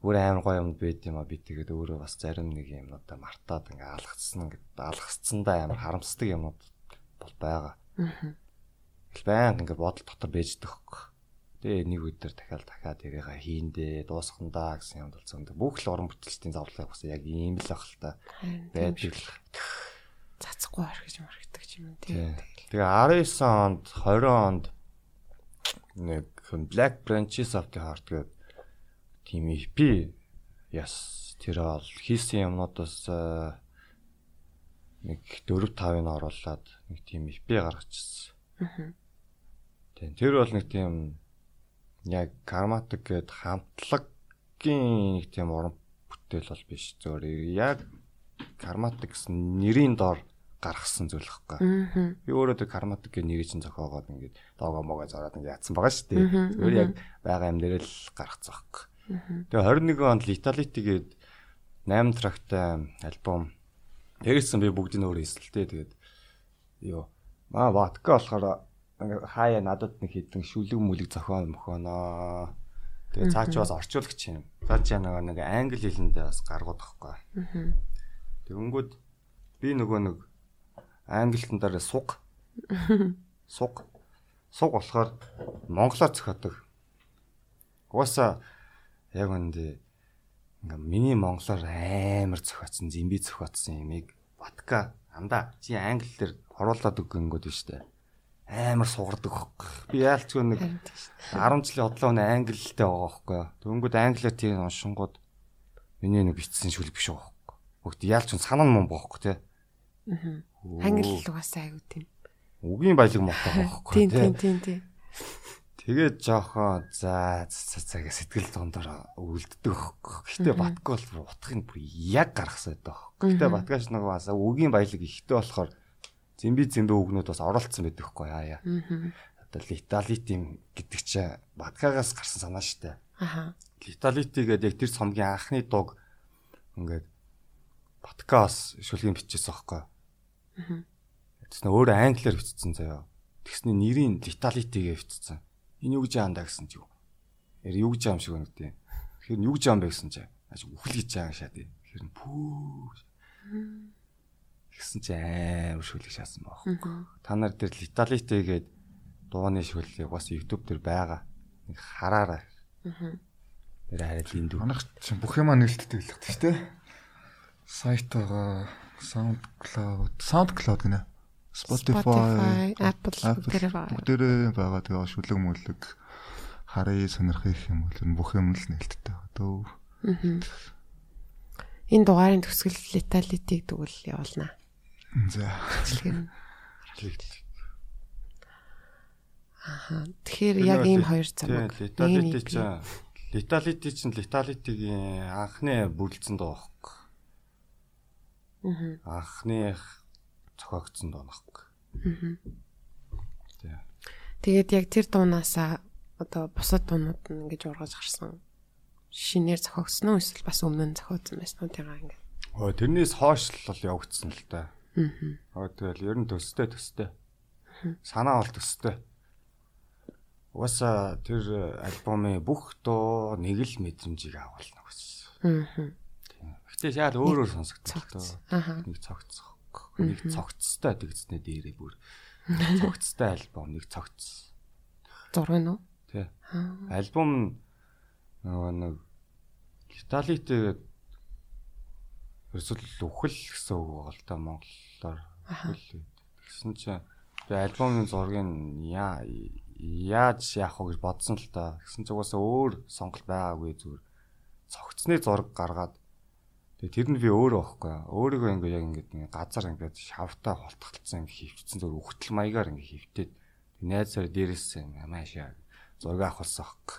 S3: Өөр амар гоё юм байд юм а би тэгээд өөрөө бас зарим нэг юмнуудаа мартаад ингээ алгацсан ингээ алгацсандаа амар харамсдаг юмнууд бол байгаа.
S2: Аа.
S3: Тэгэл баян ингээ бодол дотор бэждэг хөөх. Тэгээ нэг өдөр дахиад дахиад тэрийгээ хийндээ дуусгандаа гэсэн юм бол зөндөө бүх л уран бүтээлчдийн зовлон бас яг ийм л ах л та байдаг л.
S2: Цацхгүй орхиж морхидаг юм
S3: Тий.
S2: тийм.
S3: Тэгээ 19 онд 20 онд нэг Black Branches of the Heart гэдэг тийм EP яс тэр бол хийсэн юмнуудаас э, нэг 4 5-ыг оруулаад нэг тийм EP гаргачихсан.
S2: Аа.
S3: Тийм тэр бол нэг тийм яг карматик гээд хамтлагийн нэг тийм уран бүтээл бол биш зөөр яг карматик гэсэн нэрийн доор гаргасан зүйл.
S2: Аа.
S3: Би өөрөө тэр карматик гэх нэрийг чинь зохиогоод ингээд доогоо могоо зараад ингээд ядсан байгаа шүү дээ. Зүгээр яг байгаа юм дээр л гаргацсан хэвхэв. Тэгээ 21 онд Италитигээд 8 трактай альбом Тэгсэн би бүгдийг өөрөө эсэлтэй тэгээд ёо маа ватка болохоор хаяа надад нэг хідэн шүлэг мүлэг зохион мөхөнөө. Тэгээ цаа чи бас орчуулагч юм. Цаа чи нэг нэг англи хэлэндээ бас гаргууд байхгүй. Тэгэнгүүт би нөгөө нэг англитэн дээр суг суг суг болохоор монголоор зохиодог. Угаасаа яг үндэ ингээ миний монголоор амар зохиоцсон, зэмби зохиоцсон юмыг батка анда чи англиэр оруулаад өгөнгөд биш үү? Амар сугардаг хөөх. Би яалчгүй нэг 10 жилийн хотлоо нэг англитэй байгаа хөхгүй. Дөнгөд англиар тийм уншингууд миний нэг бичсэн шүлэг биш байгаа хөхгүй. Бүгд яалч санаа нь мөн боохгүй те.
S2: Аа. Англи угаасаа аягүй тийм.
S3: Үгийн баялаг мотоо байгаа хөхгүй.
S2: Тийм тийм тийм тийм.
S3: Тэгээд жоохон за цаг сэтгэл дондор хөөх. Гэтэ батгол утгыг бүр яг гаргасан байдаг. Гэтэ батгаш нэг бас үгийн баялаг ихтэй болохоор зэмби зэмбэ үгнүүд бас оролцсон байдаг хөхгүй яа. Одоо литалит юм гэдэг чинь батгаагаас гарсан санаа штэ.
S2: Аха.
S3: Литалити гэдэг яг тэр цомгийн анхны дууг ингээд баткаас шүлгийн бичсэн хөхгүй. Аа. Тэснэ өөрөө англиар бичсэн заяа. Тэгсний нэрийн литалитигээ бичсэн энэ юу гэж яандаа гэсэн чи юу. Яг юу гэж юм шиг байна гэдэг. Тэгэхээр юу гэж юм бэ гэсэн чи. Аж үхэл гэж шаа тий. Тэгэхээр пүү. Гэсэн чи амар шүлэг шаасан баах. Та нар тэр Италитэйгээд дууны шүлгийг бас YouTube дээр байгаа. Нэг хараарай. Аа. Тэр хараад энд дүү.
S4: Манайх чинь бүх юмаа нээлттэй байлгах тийм тий. Сайт байгаа, SoundCloud, SoundCloud гинэ. Spotify,
S2: Apple
S4: бүгдээрээ байгаа. Тэгээ шүлэг мүлэг харъя сонирх их юм бол бүх юм л нээлттэй байгаа дөө.
S2: Аа. Энэ дугаарын төгсгөл леталитиг тэгвэл явуулнаа.
S4: За.
S2: Аа. Тэгэхээр яг ийм хоёр замаг.
S3: Леталити чинь леталити чинь леталитигийн анхны бүрлцэн дуу байхгүй. Аа. Анхны зохиогдсон дуу нахгүй. Аа.
S2: Тэгээд яг тэр дуунаасаа одоо бусад дуунууд нь ингэж ургаж гарсан. Шинээр зохиогдсон уу эсвэл бас өмнө нь зохиогдсон байсан уу тэраа ингэ.
S3: Өө тэрнээс хойш л явагдсан л да. Аа. Тэгэл ер нь төстэй төстэй. Санаа бол төстэй. Угаасаа тэр альбомын бүх дуу нэг л мэдрэмжийг агуулна гэсэн. Аа. Гэтэ шал өөрөөр сонсогдсон л доо. Цогцсон нэг цогцтой тэгснэ дээрээ бүр цогцтой альбом нэг цогц.
S2: Зураг нь уу?
S3: Тий. Альбом нөгөө нэг Италитэй ерөөсөл үхэл гэсэн үг байгаа л да монголоор үхэл. Тэгсэн чинь би альбомын зургийг яа яаж яах вэ гэж бодсон л да. Тэгсэн чинь угаасаа өөр сонголт байгаагүй зүгээр цогцны зураг гаргаад Тэгээ тэр нь би өөрөө байхгүй. Өөрийгөө ингээ яг ингээ газар ингээд шавтаа холтголцсон ингээ хөвчсөн зөв өгтөл маягаар ингээ хөвтөөд найзаар дээрээс маашаа зураг авахулсан байхгүй.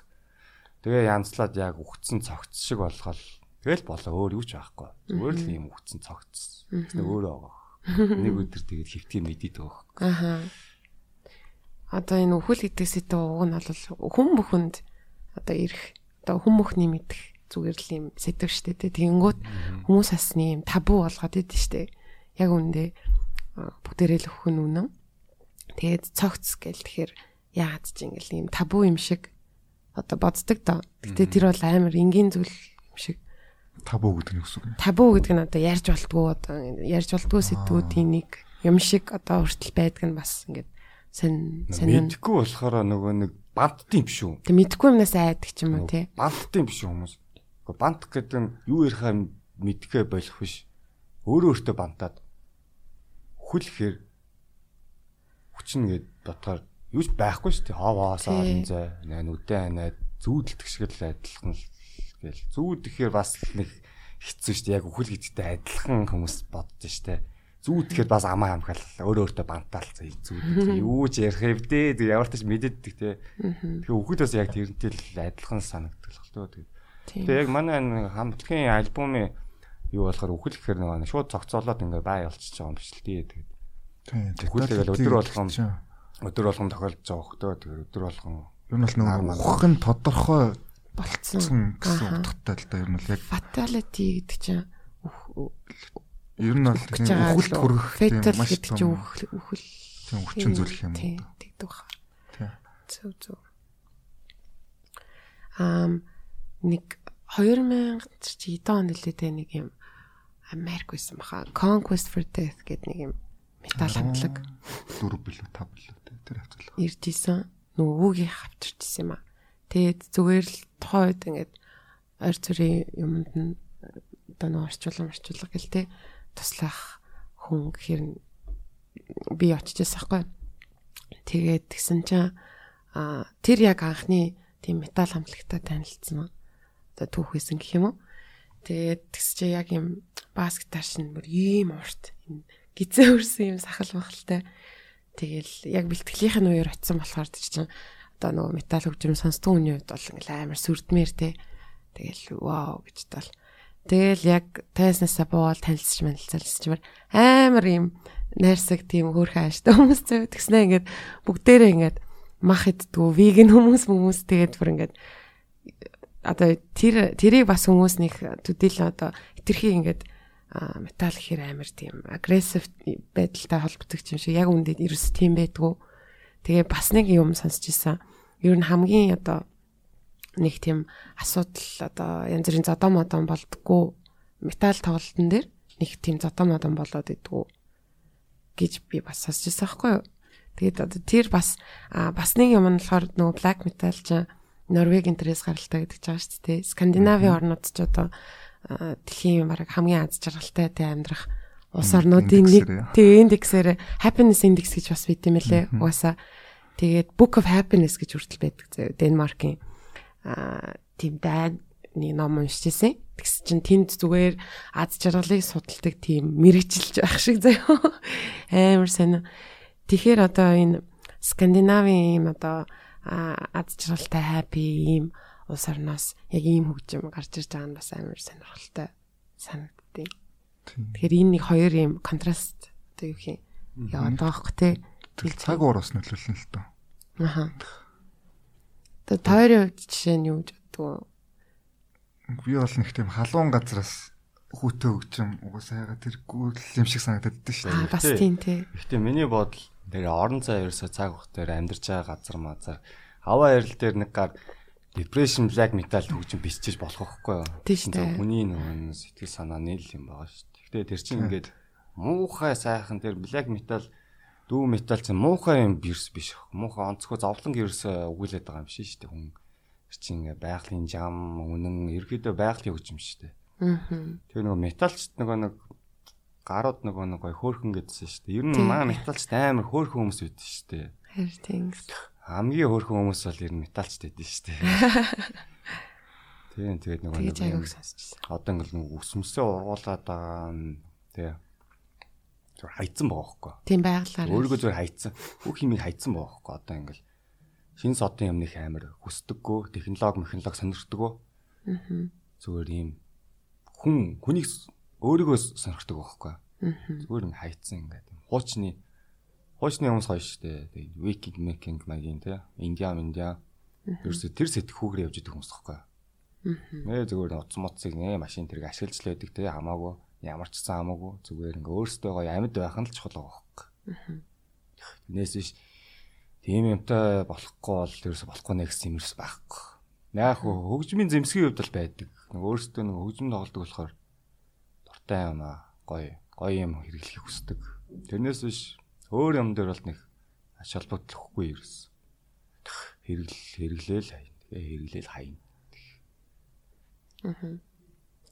S3: Тэгээ янзлаад яг өгцсөн цогц шиг болгоод тэгэл болоо өөр юу ч байхгүй. Зүгээр л юм өгцсөн цогц. Тэгээ өөрөө байгаа. Нэг өдөр тэгээд хөвтгий мэдээд байгаа байхгүй.
S2: Аха. Одоо энэ өхөл гэдэг сэдв уг нь бол хүн бүхэнд одоо ирэх одоо хүн бүхний мэдэх зүгээр л юм сэтв штэ тэ. Тэгэнгүүт хүмүүс асны юм табу болгоод идэв штэ. Яг үндэ бүгдээрээ л өхөн үнэн. Тэгээд цогц гэл тэгэхээр яагаад ч ингээл юм табу юм шиг одоо боддог доо. Гэтэ тэр бол амар энгийн зүйл юм шиг.
S4: Табу гэдэг нь үсэг.
S2: Табу гэдэг нь одоо ярьж болтгоо одоо ярьж болтгоо сэтгүүдийн нэг юм шиг одоо хүртэл байдаг нь бас ингээд сэн
S3: сэн мэдхгүй болохоор нөгөө нэг бантдсан юм шүү.
S2: Тэг мэдхгүй юмнаас айдаг ч юм уу те.
S3: Бантдсан юм шүү хүмүүс. Бант гэдэг нь юу ярихаа мэдхээ болох биш. Өөрөө өөртөө бантаад хүлхээр хүчин гээд дотоор юуж байхгүй шүү дээ. Хаваасаа олон зай, нүдэн анаад зүүдэлдэг шиг л адилхан л гээл. Зүүд ихээр бас нэг хэцүү шүү дээ. Яг үхэл гэдэгтэй адилхан хүмүүс боддоо шүү дээ. Зүүд ихээр бас амаа амхал өөрөө өөртөө бантаал зүүд. Юу ч ярих юм дээ. Тэг ямар ч мэддэг те. Тэгэхээр үхэл бас яг тэрнтэй л адилхан санагддаг л тоо. Тэгээ Тэгээ яг манай хамтгийн альбомын юу болохоор үхэл гэхээр нөгөө шууд цогцоолоод ингээ бай болчихж байгаа юм биш л тий. Тэгээд. Тэгвэл тэгэл өдөр болгон өдөр болгон тохиолдож байгаа хөтөө тэгээд өдөр болгон
S4: ер нь бол нөгөө ухах нь тодорхой
S2: болцсон
S4: гэсэн утгатай л да ер нь л яг
S2: fatality гэдэг чинь
S4: ер нь бол ухалт хүрэх
S2: тийм маш гэдэг чинь үхэл үхэл
S4: тийм хүчин зүйл юм.
S2: Тийм тэгдэг баха.
S4: Тийм.
S2: Зөв зөв. Ам нэг 2000 чи 10 он нэлээдээ нэг юм Америк байсан баха. Conquest for Death гэдэг нэг юм металл хамтлаг
S4: 4 билүү 5 билүү тэр хавцлаа.
S2: ирж исэн. Нөгөөгийн хавчирч исэн юм аа. Тэгээд зүгээр л тухайн үед ингээд ойр зүрийн юмд нь одоо нэг орчуулга орчуулга гэл те туслах хүн гэхэр би очижээс ахгүй. Тэгээд тэгсэн чинь а тэр яг анхны тийм металл хамтлагтай танилцсан. Одоо түүх байсан гэх юм уу. Тэгээд тэгс чи яг юм бас гитар шин бүр ийм урт энэ гизээ өрсөн юм сахал махалтай. Тэгэл яг бэлтгэлийнх нь үеэр очисон болохоор чинь одоо нөгөө металл хөгжим сонсдгоо үний хувьд бол ингээл амар сүрдмээр те. Тэгэл вау гэж тал. Тэгэл яг тайснасаа буул танилцж манилцалсчмар амар юм найрсаг тийм хөөрхөн ааштай хүмүүс зөө тэгснэ ингээд бүгдээрээ ингээд мах иддгүү веган хүмүүс хүмүүс тэгээд бүр ингээд одоо тэр тэрийг бас хүмүүс нэг төдийл одоо хитрхи ингээд металл гэхэр амар тийм агрессив байдалтай холбогддог юм шиг яг үндэд ерөөс тийм байдгүй. Тэгээ бас нэг юм сонсч ийсэн. Ер нь хамгийн одоо нэг тийм асуудал одоо янз бүрийн зодоо модон болдгоо металл тоглолтын дээр нэг тийм зодоо модон болоод идэггүй гэж би бас сонсч ийсэн байхгүй юу. Тэгээд одоо тэр бас бас нэг юм нь болохоор нөгөө black metal чинь Норвег интерес гаралтай гэдэг чинь байгаа шүү дээ. Скандинавийн орнууд ч одоо дэлхийн бараг хамгийн аз жаргалтай тэ амьдрах улс орнуудын нэг тий индексээр happiness index гэж бас байт юм лээ. Угаасаа тэгээд Book of Happiness гэж хүртэл байдаг заяа. Денмаркийн аа тийм дайны ном уншижсэн. Тэгс чин тэнд зүгээр аз жаргалыг судалдаг тийм мэрэгжилж байх шиг заяа. Амар сонио. Тэгэхээр одоо энэ Скандинавийн юм одоо аз жаргалтай happy ийм улс орноос яг ийм хөгжим гарч ирж байгаа нь бас амар сонирхолтой санагдтыг. Тэгэхээр энэ нэг хоёр юм контраст одоо юу юм яваад байгаа хөх те.
S4: Цаг уур бас нөлөөлнө л доо.
S2: Аха. Тэ тойрын хувьд жишээ нь юу гэж боддгоо.
S4: Би бол нэг тийм халуун газраас хүүтэ хөгжим угаасаа яга тэр гүйл юм шиг санагдаад байдаг шүү
S2: дээ. Бас тийм те.
S3: Гэхдээ миний бодол тэр орон зай ерөөсө цаг хугацаа дээр амьдарч байгаа газар мазар хаваа ярил дээр нэг гар depression black metal хөгжим бичиж болох байхгүй юу?
S2: Тийм шүү.
S3: Хүний нөгөө сэтгэл санаа нийл юм байгаа шүү. Гэхдээ тэр чинь ингээд муухай сайхан тэр black metal дүү метал чинь муухай юм бирс биш. Муухай онцгой зовлон гэрээс өгүүлээд байгаа юм шиг шүү дээ хүн. Чинь ингээд байгалийн жам үнэн ерөөдөө байгалийн хөгжим шүү дээ.
S2: Аа.
S3: Тэр нөгөө металч нөгөө нэг гарууд нөгөө нэг гой хөөхөн гэдсэн шүү дээ. Ер нь маа металч амар хөөхөн хүмүүс үүдэн шүү дээ.
S2: Харин тийм.
S3: Хамгийн хөөхөн хүмүүс бол ер нь металч дэдэн шүү дээ. Тийм тэгээд нөгөө
S2: нэг аяг сонсчихсан.
S3: Одоо ингээл нөгөө үсмэсээ ургуулад байгаа тий. Зүр хайцсан байгаа хөөхгүй.
S2: Тийм байглаар.
S3: Өөрийгөө зүр хайцсан. Бүх юмыг хайцсан байгаа хөөхгүй. Одоо ингээл шин содын юмных амар хүсдэггүй, технологи, механолог сонирхдаггүй.
S2: Аа.
S3: Зүгээр ийм хүн хүнийг өөрийгөө сонирхдаг байхгүй. Зүгээр ин хайцсан ингээд хуучны хуучны юмс гоё штэ. Тэгээд Viking Making магийн те. Индиа Индиа. Ерөөсө тэр сэтгхүүгээр явж идэх хүмүүс байхгүй. Нэ зүгээр утас муцыг нэ машин тэрэг ашиглаж л байдаг те хамаагүй ямар ч цаа хамаагүй зүгээр ингээ өөртөө гоё амьд байх нь л чухал байхгүй. Тэрнээс биш тийм юмтай болохгүй бол ерөөсө болохгүй нэ гэсэн юмс байхгүй. Яг хөгжмийн зэмсгийн хувьд л байдаг. Нэг өөртөө нэг хөгжим тоглодог болохоор дуртай юм аа гоё гоё юм хэрэглэхийг хүсдэг. Тэрнээс биш өөр юм дээр бол нэг ач холбогдол өгөхгүй ерөөс. Хэрэгл хэрэглээл хайна. Тэгээ хэрэглээл хайна.
S2: Аа.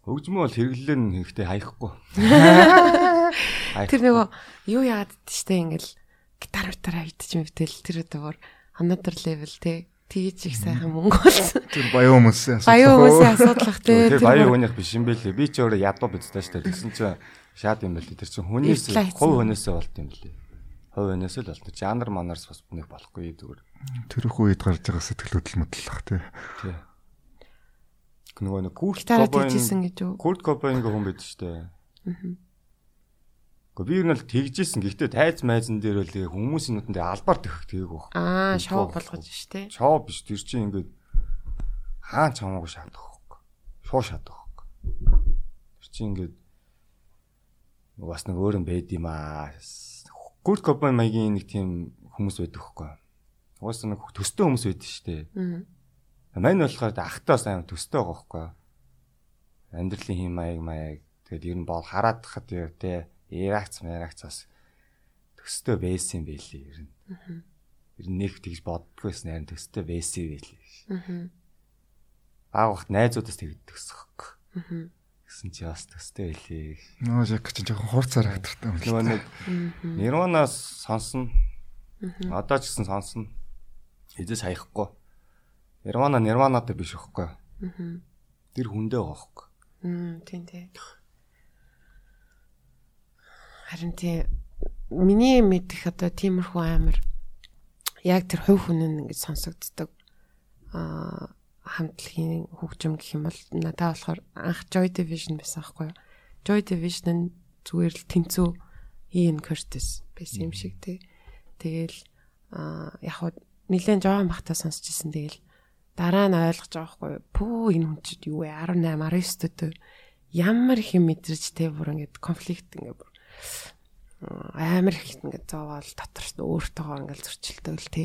S3: Хөгжмөө бол хэрэглэлээ нь хэрэгтэй хаяхгүй.
S2: Тэр нөгөө юу яагаад штэ ингээл гитар гитар хайдчих мэтэл тэр одоо another level те тэгж их сайхан мөнгө болсон.
S4: Тэр баян хүмүүсийн
S2: асуудал. Баян хүмүүсийн асуудал те.
S3: Тэр баян хүнийх биш юм бэлээ. Би ч өөрөө ядуу бидтэй штэ. Тэгсэн чинь шаад юм бэлээ. Тэр чинь хүнээс хувь хүнээсээ болт юм бэлээ. Хувь хүнээсээ л болт. Жанр манарс бас нэг болохгүй зүгээр.
S4: Тэр их үед гарч байгаа сэтгэлүүд л мэдлэх те.
S3: Тий. Нөгөө нэг Курт
S2: тэгжсэн гэж үү?
S3: Курт Кобайн гэх хүн байд штэ.
S2: Аа.
S3: Гэхдээ би ер нь л тэгжсэн. Гэхдээ тайз майзан дээр л хүмүүсийн нүдэндээ албаар төхөх тэгийг баг.
S2: Аа, шоу болгож
S3: байхгүй.
S2: штэ.
S3: Шоо биш тэр чинь ингээд хаан чамаагүй шатах. Шоо шатах. Тэр чинь ингээд бас нэг өөр юм байд юм аа. Курт Кобайн маягийн нэг тийм хүмүүс байдаг хөхгүй. Уус нэг төстэй хүмүүс байдаг штэ.
S2: Аа.
S3: Мань болохоор ахтаас аим төстэй байгаа хөхгүй. Амьдралын хэм маяг маяг тэгээд ер нь бол хараад тахад яа те Иракц Иракцаас төстэй байсан юм байлээ ер нь. Ер нь нэг тэгж боддгүйсэн харин төстэй байсан байлээ.
S2: Аа.
S3: Баг бахт найзуудаас тэгдэг төсөх.
S2: Аа.
S3: Гэсэн чи бас төстэй байлээ.
S4: Нөө яг чинь жоохон хурцаар хатартай юм л.
S3: Нөгөө нэг Нирванаас сонсно. Одоо ч гэсэн сонсно. Эзэс хаяхгүй. Нирвана Нирванатай биш.
S2: Аа.
S3: Тэр хүндээ байхгүй.
S2: Мм, тийм тийм. Харин тийм миний мэдих одоо тиймэрхүү амир яг тэр хувь хүн ингэж сонсогддог аа хамтлагийн хөгжим гэх юм бол надад болохоор анх Joy Division байсан байхгүй юу? Joy Division зүгээр л тэнцүү Ian Curtis байсан юм шиг тий. Тэгэл аа яг хуу нэлээд жоохон бахта сонсч ирсэн тэгэл дараа нь ойлгож байгаа байхгүй юу? Пүү энэ хүн чинь юу вэ? 18 19 төдөө ямар их юм мэдэрч те бүр ингээд конфликт ингээд бүр амар их ингээд зовоол дотор нь өөртөөгөө ингээд зөрчилдөг л те.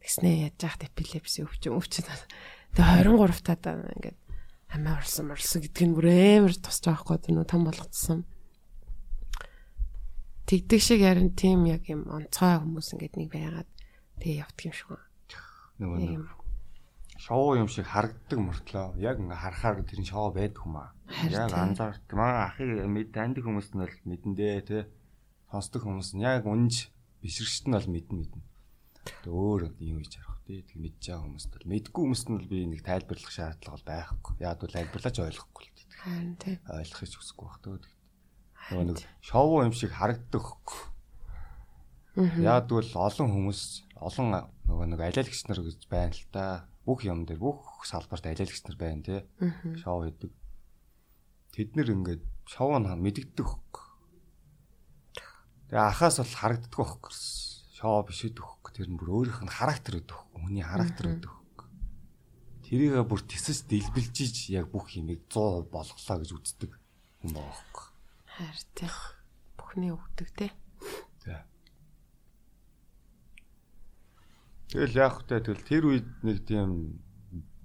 S2: Тэгснээ яаж яах эпилепси өвчин өвчин. Тэгээ 23 таа ингээд амиа орсон морсон гэдг нь бүр амар тусч байгаа байхгүй юу? Том болгоцсон. Тэгдэг шиг ярин тийм яг юм онцгой хүмүүс ингээд нэг байгаад тэгээ явдаг юм шиг байна.
S3: Нөгөө шоу юм шиг харагддаг мөртлөө яг ингээ харахаар тэр нь шоу байдаг юм аа. Яг
S2: тийм.
S3: анзаарт. Манай ахыг мэд таньдаг хүмүүс нь бол мэдэндээ тий. Сонсдог хүмүүс нь яг үнж бишрэгчт нь бол мэднэ мэднэ. Тэг өөр юм хийж харах тий. Тэг мэдж байгаа хүмүүст бол мэдгүй хүмүүст нь бол би нэг тайлбарлах шаардлага байхгүй. Яг бол тайлбарлаж ойлгохгүй л тий.
S2: Харин тийм.
S3: Ойлгохыг ч хүсэхгүй байх төө. Нөгөө нэг шоу юм шиг харагддаг. Яг бол олон хүмүүс олон нөгөө нэг алиалагч нар гэж байна л да. Бүх юм дээр бүх салбарт алиалагч нар байна тий. Шоу хийдэг. Тэд нэр ингээд шоу нь мэддэгдэг хөхгүй. Тэгээ ахаас бол харагддаг хөхгүй. Шоу биш гэдэг хөхгүй. Тэр нь бүр өөрийнх нь характер хөхгүй. Хүний характер хөхгүй. Тэрийгээ бүр тэсэс дэлбэлжиж яг бүх юмыг 100% болголоо гэж үздэг юм байгаа хөхгүй.
S2: Харин тийм. Бүхний өгдөг те.
S3: Тий. Тэгэл яах вэ? Тэгэл тэр үед нэг тийм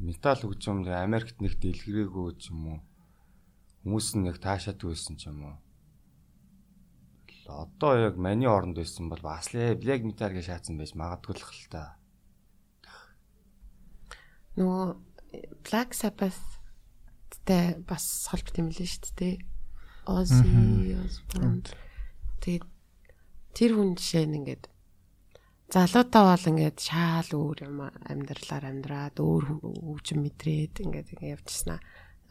S3: металл хөгжим Америкт нэг дэлгэрээгүй ч юм уу. Хүмүүс нь яг таашаадаг байсан ч юм уу. Одоо яг маний оронд байсан бол бас л black metal гэж шаацсан байж магадгүй л хэл та.
S2: Нөгөө Black Sabbath тэ бас холбот юм лээ шүү дээ. Ozzy Osbourne. Тэгээд тэр хүн жишээ нь ингээд залуутаа бол ингээд шаал өөр юм амьдралаар амьдраад өөр хөгжим мэдрээд ингээд ингээд явчихсан аа.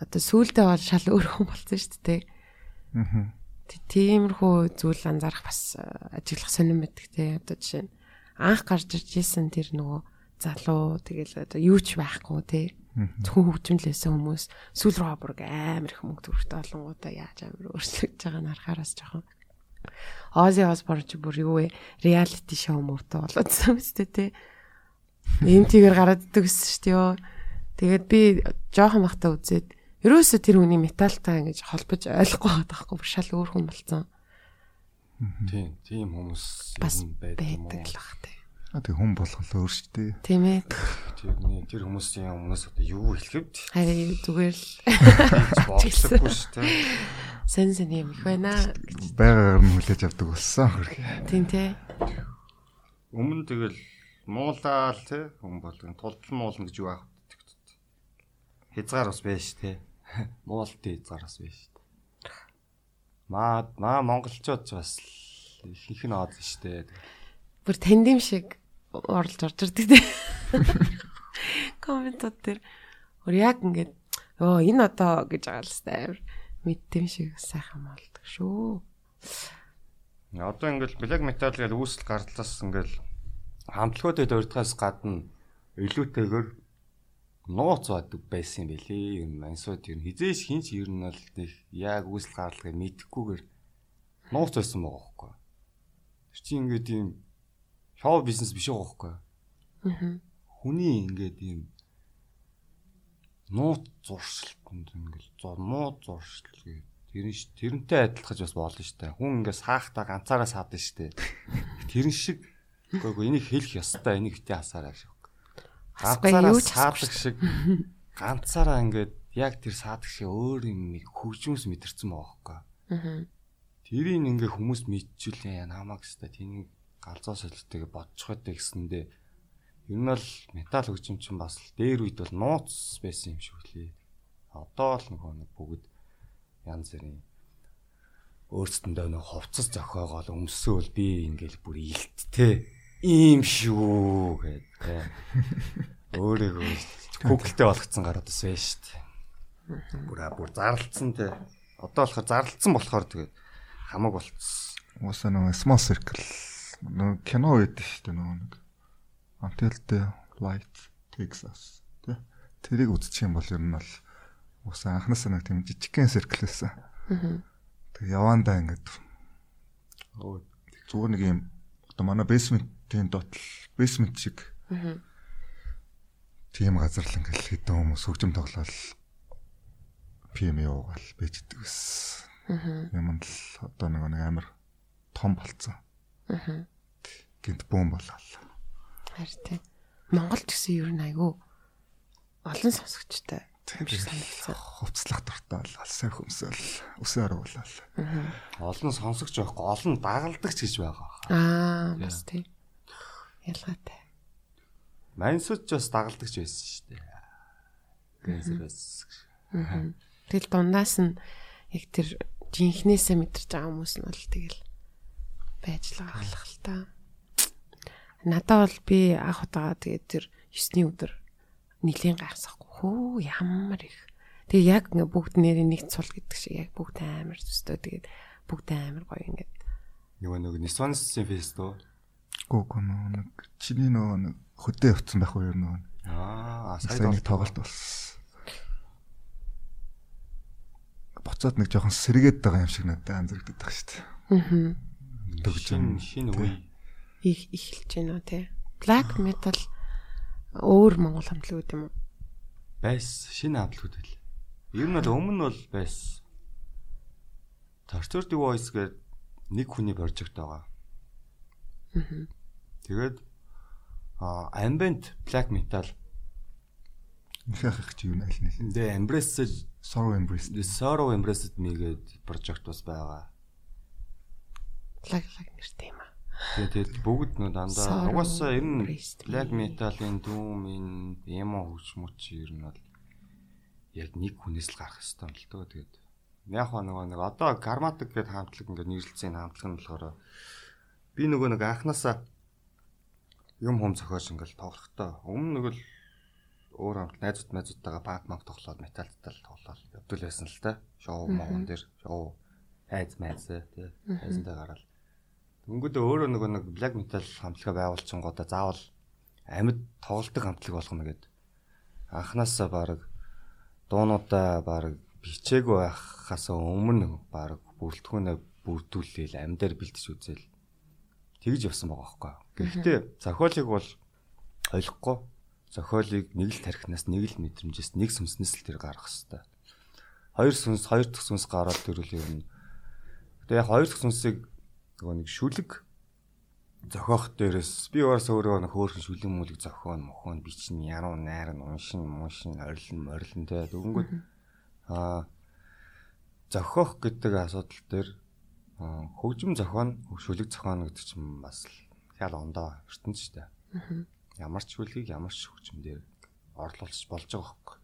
S2: Одоо сүүлдээ бол шал өөр хүн болсон шүү дээ.
S4: Аа.
S2: Тиймэрхүү зүйл анзаарах бас э, ажиглах сонирм байдаг те. Одоо жишээ нь анх гарч ирж исэн тэр нөгөө залуу тэгэл одоо юу ч байхгүй те. Зөвхөн хөгжмөлөөсөн хүмүүс сүүл рүү бүр амар их мөнгө төгрөгтэй олонгуудаа яаж амар өөрчлөгдөж байгааг нь харахаараас жоохон Ozzy Osbourne ч бүр юу вэ? Reality show мөвтэй болоодсан үстэй те. MTV-ээр гараад иддэг гэсэн шүү дээ. Тэгээд би жоохон бахта үзээд ерөөсө тэр хүний металтай ингэж холбож ойлгохгүй байгаа байхгүй бүр шал өөр хүн болсон.
S3: Тийм, тийм хүмүүс юм байдаг
S2: л бах те.
S4: А тэг хүн болгол өөр шүү дээ.
S2: Тийм ээ.
S3: Тэр нэг тэр хүмүүсийн өмнөөс одоо юу хэлэхэд
S2: Харин зүгээр л
S3: болчихгүй шүү дээ.
S2: сэн сэн юм их байна гэж.
S4: Байгаар нь хүлээж авдаг болсон хөрх.
S2: Тийм те.
S3: Өмнө тэгэл муулаал те хүн болгон тултал муулна гэж юу аах хязгаар бас байж те муултын хязгаар бас байж те маа маа монголчууд бас их их наад штэ
S2: Бүр тандем шиг оролж орж ирдэг те. Комментод тэр өөр яг ингээд оо энэ одоо гэж байгаа л амар мэддэм шиг сайхан болдог шүү.
S3: одоо ингээл black metal гэж үүсэл гардлаас ингээл хамтлагуудад урдгаас гадна илүүтэйгээр нууц байдаг байсан юм бэлээ. Ер нь мансууд ер нь хизээш хинч ер нь бол их яг үүсэл гаргалгыг мэдэхгүйгээр нууц байсан байгаа хөөхгүй. Тэр чинь ингээд ийм шоу бизнес биш байгаа хөөхгүй. Аа. Хүний ингээд ийм нууц зуршилтанд ингээд нууц зуршил гэдэг Тэр нь тэрнтэй адилхаж бас болно дээ. Хүн ингээд саахтаа ганцаараа саадаг дээ. Тэрэн шиг үгүй энийг хэлэх ёстой. Энийг битээ хасаарай шүү. Ганцаараа саадаг шиг ганцаараа ингээд яг тэр саадаг шиг өөр юм хөгжмөс мэдэрсэн байгаа хөөхгүй. Аа. Тэрийг ингээ хүмүүс мэдчихүлээ намайг өстой тэнийг галзуу солилтыг бодчих байдаг гэсэндээ ер нь бол металл хөгжим чинь бас дээр үед бол нууц байсан юм шиг үлээ. Одоо л нэг бүгд янз бүрийн өөрсдөндөө нэг хувцас зохиогоол өмсөөл би ингээл бүр илттэй ийм шүү гэдэг. Өөрийгөө Google-тэй болгоцсон гараад бас байна шүү дээ. Бүр бүр зарлцсан те. Одоо болохоор зарлцсан болохоор тэгээд хамаг болцсон.
S4: Уусаа нэг small circle нэг кино байдаг шүү дээ нөгөө нэг. The light us. Тэ. Тэрийг үзчих юм бол ер нь бол уусаа анхнаасаа нэг тийм жижигхэн circle байсан. Тэг явандаа ингээд зүгээр нэг юм одоо манай basement-ийн дотол basement шиг. Аа тийм газар л ингээл хэдэн хүмүүс хөгжим тоглол PM яваал бэждэг ус. Аа. Юм л одоо нэг нэг амар том болцсон. Аа. Гинт бүүн болол.
S2: Харин тийм. Монголд гэсэн ер нь айгүй олон сонсогчтой юм шиг санагдсан.
S4: Хувцлах дуртай бол алсаа хөмсөл үсээ оруулал.
S3: Олон сонсогч байхгүй олон дагалдагч гэж байгаа.
S2: Аа бас тийм. Ялгаатай.
S3: Мансууд ч бас дагалдагч байсан шүү дээ. Гэнсэрээс.
S2: Тэгэл дундаас нь яг тэр жинхнээсээ мэдэрч байгаа хүмүүс нь бол тэгэл байж л байгаа л та. Надаа бол би анх удаага тэгээд тэр 9-ний өдөр нилийн гайхсахгүй. Хөө ямар их. Тэгээ яг ингээ бүгд нэрийн нэг цул гэдэг шиг яг бүгд амар төстэй. Тэгээд бүгд амар гоё ингээд.
S3: Нөгөө нэг Nissan-сын фестивал.
S4: Гүг нэг чиний нөгөө нэг хөдөө явцсан байх уу ер нь.
S3: Аа,
S4: сая нэг тоглолт болсон. Буцаад нэг жоохон сэргээд байгаа юм шиг надад анзаардаг байх шүү дээ.
S2: Аа.
S3: Шинэ шинэ үе
S2: их эхэлж байна уу те. Black metal өөр монгол хамтлаг үү юм уу?
S3: Байс шинэ хамтлагуд байл. Ер нь бол өмнө бол байс. Tortured Voice гэдэг нэг хүний прожект байгаа. Тэгээд а ambient black metal
S4: ихэх их чи юу аль нэлээ.
S3: Тэгээ Embrace
S4: Sorrow Embrace.
S3: Sorrow Embrace гэдэг прожект бас байгаа.
S2: Black black нэртэй юм аа.
S3: Тэгээ тэгэл бүгд нөө дандаа угаасаа ер нь black metal-ын doom энэ emo хөгжмөч ер нь бол яг нэг хүнээс л гарах хэрэгтэй юм л дөө тэгээд яг нөгөө нэг одоо Karmatic гэдэг хамтлаг ингээд нэрлэлцэн хамтлаг нь болохоор би нөгөө нэг анханасаа юм хүм зохиож ингээл тоглохдоо өмнө нэг л өөр хамт найзууд найзуудтайгаа банк банк тоглоод металл тал тоглоод явдал байсан л та. Шоу моон дээр шоу айз майз тий айзантай гараад. Дөнгөдөө өөрөө нөгөө нэг black metal хамтлага байгуулчихгоодаа заавал амьд тоглолтог хамтлаг болгоно гэд. Анханасаа баг дуунуудаа баг бичээгүй байхаас өмнө баг бүрэлдэхүүнээ бүрдүүлээл амьдаар бэлтэж үзэл тэгж явсан байгаа байхгүй. Гэхдээ зохиолыг бол ойлгохгүй зохиолыг нэг л тархинаас нэг л мэдрэмжээс нэг сүнснээс л тэр гаргах хэвээр. Хоёр сүнс, хоёр дахь сүнс гараад төрүүл юм. Тэгээ яг хоёр дахь сүнсийг нөгөө нэг шүлэг зохиох дээрээс би уус өөрөө нэг хөөрхөн шүлэг мүлэг зохион мохон бичин яруу найр уншин муншин орилн морилн тэ дөнгөд аа зохиох гэдэг асуудал дээр хөгжим зохион шүлэг зохион гэдэг чинь бас шал ондоо ертөнц шүү дээ. Ямар ч шүлгийг ямар ч хөгжмөөр орлуулж болж байгаа хөөхгүй.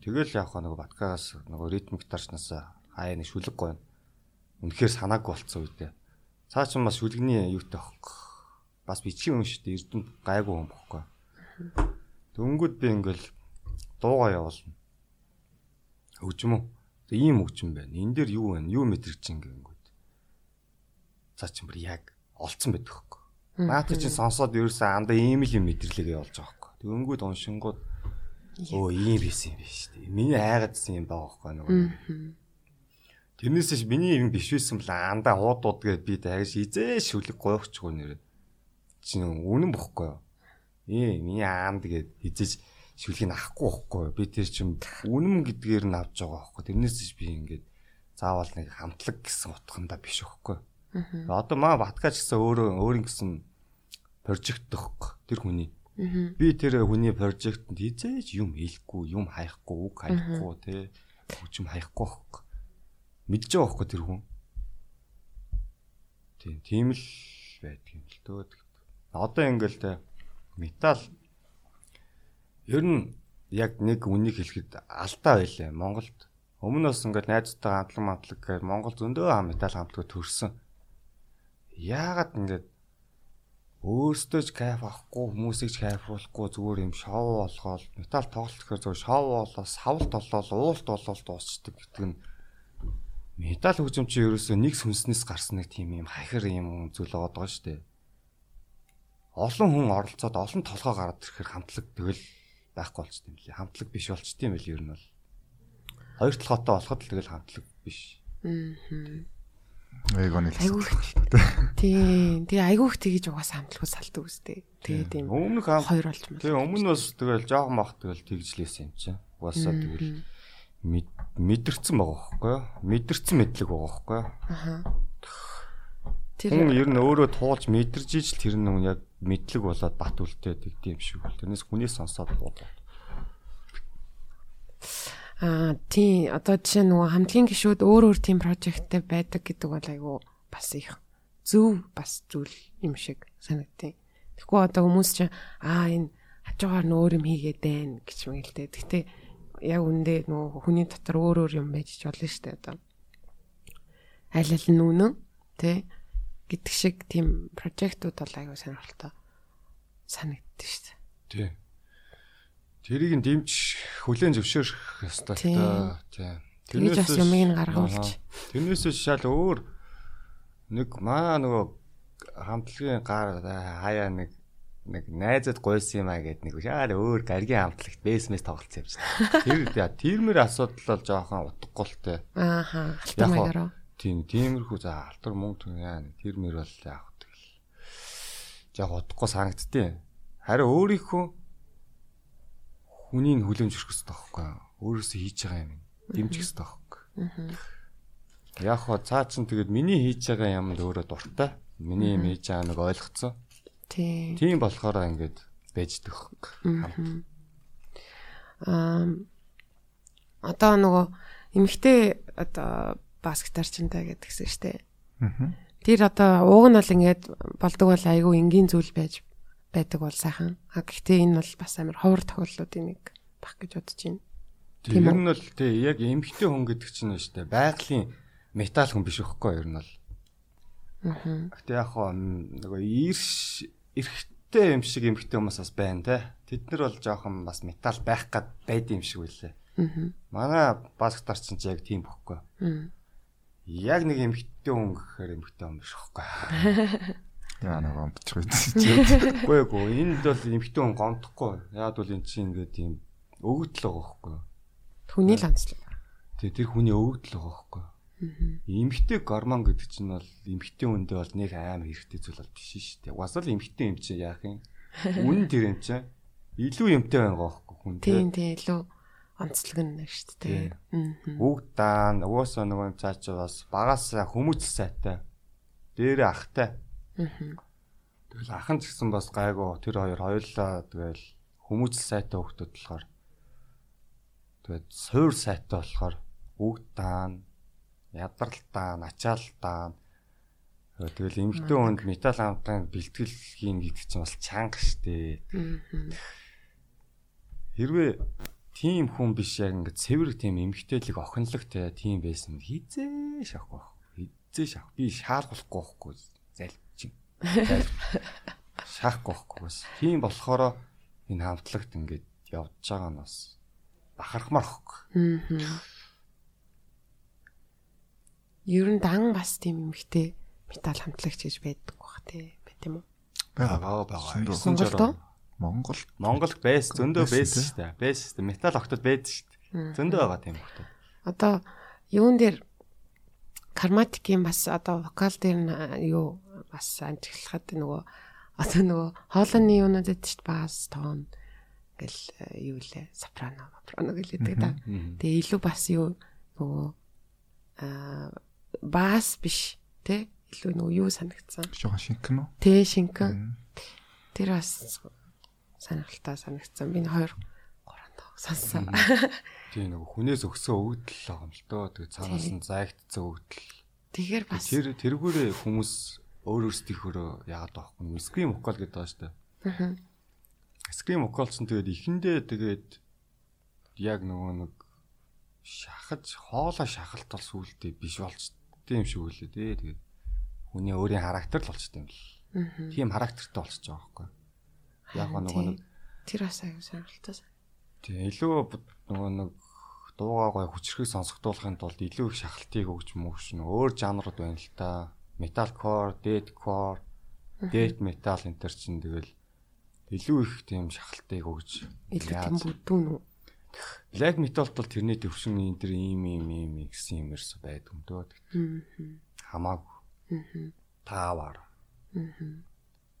S3: Тэгэл яг нэг баткаас нөгөө ритм гитарчнаас хаяа нэг шүлэг гойно. Үнэхээр санаагүй болцсон үедээ. Цаа ч бас шүлэгний юутай хөөхгүй. Бас бичгийн юм шүү дээ. Эрдэнэ гайгүй юм бохоггүй. Дөнгөд би ингээл дуугаа явуулна. Хөгжим үү? Ийм хөгжим байна. Энэ дээр юу байна? Юу мэдрэгч ингэнгүүт. За чи бүр яг олцсон байдаг хөөхгүй. Наад чи сонсоод ерөөсөө андаа ийм л юм мэдрэлгээ олж байгаа хөөхгүй. Тэгэнгүүт уншингууд өө ийм байсан юм биш үү. Миний айгаадсан юм байгаа байхгүй нөгөө. Тэрнээс ч миний юм биш байсан бол андаа уудууд гээд би дагж изээ шүлэг гоёхчгүй нэр. Чи үнэн бохгүй юу? Ээ миний аанд гээд хизэж шүлгийг авахгүй байхгүй? Би тэр чим үнэн гэдгээр нь авч байгаа байхгүй. Тэрнээс ч би ингээд заавал нэг хамтлаг гэсэн утгандаа биш байхгүй. Одоо маа батгаач гэсэн өөрөө өөрийн гэсэн прожект төгөх тэр хүний. Би тэр хүний прожектэнд хизээж юм хэлэхгүй, юм хаяхгүй, үг хаяхгүй те. Хүчм хаяхгүй байхгүй. Мэдж байгаа байхгүй тэр хүн. Тийм, тийм л байдаг юм л дөө. Одоо ингээл те металл ер нь яг нэг үнийг хэлэхэд алдаа байлаа Монголд. Өмнө нь ингээд найзтай хамтлаг хамтлаг гэж Монгол зөндөө хам металл хамтлаг төрсөн. Яагаад ингээд өөрсдөө ч кайф авахгүй хүмүүсийг ч кайфруулахгүй зүгээр юм шоу болгоод металл тоглолт гэхээр зүгээр шоу болоо савлт болоо уулт болоо дуусчдаг гэдэг нь металл хөгжим чи ерөөсөө нэг сүнснээс гарсан нэг тийм юм хахир юм зүйл байгаа даа шүү дээ. Олон хүн оролцоод олон толгой гараад ирэхээр хамтлаг тэгэл байхгүй болчтой юм лээ. Хамтлаг биш болчтой юм байл ер нь бол. Хоёр толгойтой болоход л тэгэл хамтлаг биш.
S2: Аа.
S4: Эгоны л.
S2: Айгүйх. Тийм. Тэгээ айгүйх тэгэж угаасаа хамтлагууд салдаг үстэй. Тэгээд тийм.
S3: Өмнөх
S2: хоёр болж байна.
S3: Тэгээ өмнө бас тэгэл жоохон мах тэгэл тэгжлээсэн юм чинь. Угаасаа тэгэл мэдэрсэн байгаа байхгүй юу? Мэдэрсэн мэдлэг байгаа байхгүй юу?
S2: Аха.
S3: Тэр хүн ер нь өөрөө туулж мэдэрж ижил тэр нь яг мэдлэг болоод бат үлдээд игдэм шиг бол. Тэрнээс хүнээс сонсоод буудаа.
S2: Аа тий одоо жишээ нөгөө хамтлагийн гишүүд өөр өөр team projectтэй байдаг гэдэг бол айгүй бас их зөв бас зүйл юм шиг санагдтыг. Тэгэхгүй одоо хүмүүс чинь аа энэ хажуугаар нөөр юм хийгээд байна гэж мэгэлтэй. Гэхдээ яг үндэ нөгөө хүний дотор өөр өөр юм байж болно шүү дээ одоо. Аль аль нь үнэн тий гэдэг шиг team projectууд бол айгүй сонирхолтой санагддаг шүү дээ.
S3: Тий. Тэрийг нь дэмж хүлэн зөвшөөрөх ёстой та. Тийм.
S2: Тэрнээс бас юмыг нь гаргуулж.
S3: Тэрнээс шал өөр нэг маа нөгөө хамтлагийн гар хаяа нэг нэг найзад гуйсан юм а гэд нэг шал өөр гаргийн хамтлагт бэсмэс тоглолцсон юм чинь. Тэр тэрмэр асуудал бол жоохон утгагүй л
S2: Ааха. Алтар маягаар.
S3: Тийм, тиймэрхүү за алтар мөнгө яа тэрмэр бол яг тэгэл. Яг утгагүй санагдтыг. Харин өөрийнхөө хүнийг хүлэмж байхгүй юу? Өөрөөсөө хийж байгаа юм дэмжих хэрэгтэй юу? Яг хоо цаа чин тэгээд миний хийж байгаа юмд өөрөө дуртай. Миний юм хийж байгаа нэг ойлгоцсон.
S2: Тийм.
S3: Тийм болохоор ингээд байждаг.
S2: Аа одоо нөгөө эмэгтэй одоо бас гитарчинтай гэдгсэн штэ.
S4: Аа.
S2: Тэр одоо ууг нь бол ингээд болдог бол айгүй энгийн зүйл байж байдаг бол сайхан. А гэхдээ энэ бол бас амар ховор тохиолдлуудын нэг баг гэж бодож байна.
S3: Тийм нь бол тий яг эмхтэй хүн гэдэг чинь нь шүү дээ. Байгалийн металл хүн биш өхгүй ер нь бол.
S2: Аа.
S3: Гэтэ яг хоо нөгөө ирш эрэгтэй юм шиг эмхтэй хүмүүс бас байна те. Тэд нар бол жоохон бас металл байх гад байд юм шиг үлээ.
S2: Аа.
S3: Манай бас гитар чинь яг тийм бохгүй.
S2: Аа.
S3: Яг нэг эмхтэй хүн гэхээр эмхтэй хүн биш өхгүй.
S4: Яа нэг гомдчих үед.
S3: Үгүй ээ, энд бол эмхтэй хүн гомдохгүй. Яг бол эн чинь ингээд тийм өгөгдөл байгаа байхгүй.
S2: Хүний л онцлог.
S3: Тэгээ тэр хүний өгөгдөл байгаа байхгүй. Эмхтэй гормон гэдэг чинь бол эмхтэй хүндээ бол нэг аим хэрэгтэй зүйл бол биш шүү дээ. Угаас л эмхтэй юм чинь яах юм? Үнэн тэр юм чинь илүү юмтай байгаа байхгүй хүн
S2: Тийм тийм илүү онцлог нь шүү дээ. Аа.
S3: Үг даан угаасаа нөгөө цаа чи бас багаас хүмүүц сайтай. Дээрээ ахтай. Тэгэл ахын ч гэсэн бас гайгүй тэр хоёр хоёулаа тэгэл хүмүүц сайтай хөвгдөд болохоор тэгээд суур сайтай болохоор үг даан ядарл даан ачаал даан тэгэл эмгтэн хүнд металл хамтын бэлтгэл хийн гэдэг чинь бас чанга штэ. Хэрвээ тийм хүн биш яг ингээд цэвэр тийм эмгтээлэг охинлогтой тийм байсан хизээ шахах байх. Хизээ шах. Би шаалгахгүй байхгүй залчин. Шахахгүй байхгүй бас. Тийм болохоор энэ хамтлагт ингээд явж байгаа нь бас бахархмаар хөхгүй.
S2: Аа. Ер нь дан бас тийм эмхтэй металл хамтлагч гэж байдаг бах тий. Байт юм уу?
S3: Бага бага.
S2: Сонголтоо?
S4: Монгол
S3: Монгол бэс зөндөө бэс шүү дээ. Бэс шүү дээ. Метал октод бэс шүү дээ. Зөндөө байгаа тийм октод.
S2: Одоо юун дээр карматикийн бас одоо вокал дээр нь юу бас ажиглахад нөгөө одоо нөгөө хоолойны юунууд эд чинь бас тон гэл юу лээ сопрано сопрано гэлээдэг да. Тэгээ илүү бас юу нөгөө а бас биш те илүү нөгөө юу санагдсан.
S4: жоохон шинхэн үү?
S2: Тэ шинхэн тэр бас сонирхолтой санагдсан. Би хоёр гурван тоо сонссон.
S3: Тийм нэг хүнээс өгсөн өгдөл байгаа юм л доо. Тэгээ цаанаас нь заагтцсан өгдөл.
S2: Тэгэхээр бас
S3: Тэр тэргүүрээ хүмүүс өөр өөрсдийнхөө яагаад байхгүй скрим вокал гэдэг байгаа шүү дээ.
S2: Аа.
S3: Скрим вокал ч тэгээд ихэндээ тэгээд яг нөгөө нэг шахаж хоолоо шахалт бол сүултээ биш болж тийм шиг үлээ дээ. Тэгээд хүний өөрийн характер л болчтой юм л. Тийм характертай болчихж байгаа байхгүй. Яг нөгөө нэг
S2: тэр бас аюу сан.
S3: тийм илүү нөгөө нэг дуугаа гой хүчрхийг сонсогдуулахын тулд илүү их шахалтыг өгч мөгш нөгөө өөр жанрууд байна л та. Metalcore, deathcore, death metal энэ төр чинь тэгэл илүү их тийм шахалтыг өгж
S2: Илүү тийм бүдүүн үү?
S3: Black metal бол тэрний төвшин энэ төр ийм ийм ийм гэсэн юм ерөөсө байдаг юм дөө. Хамаагүй. Таавар.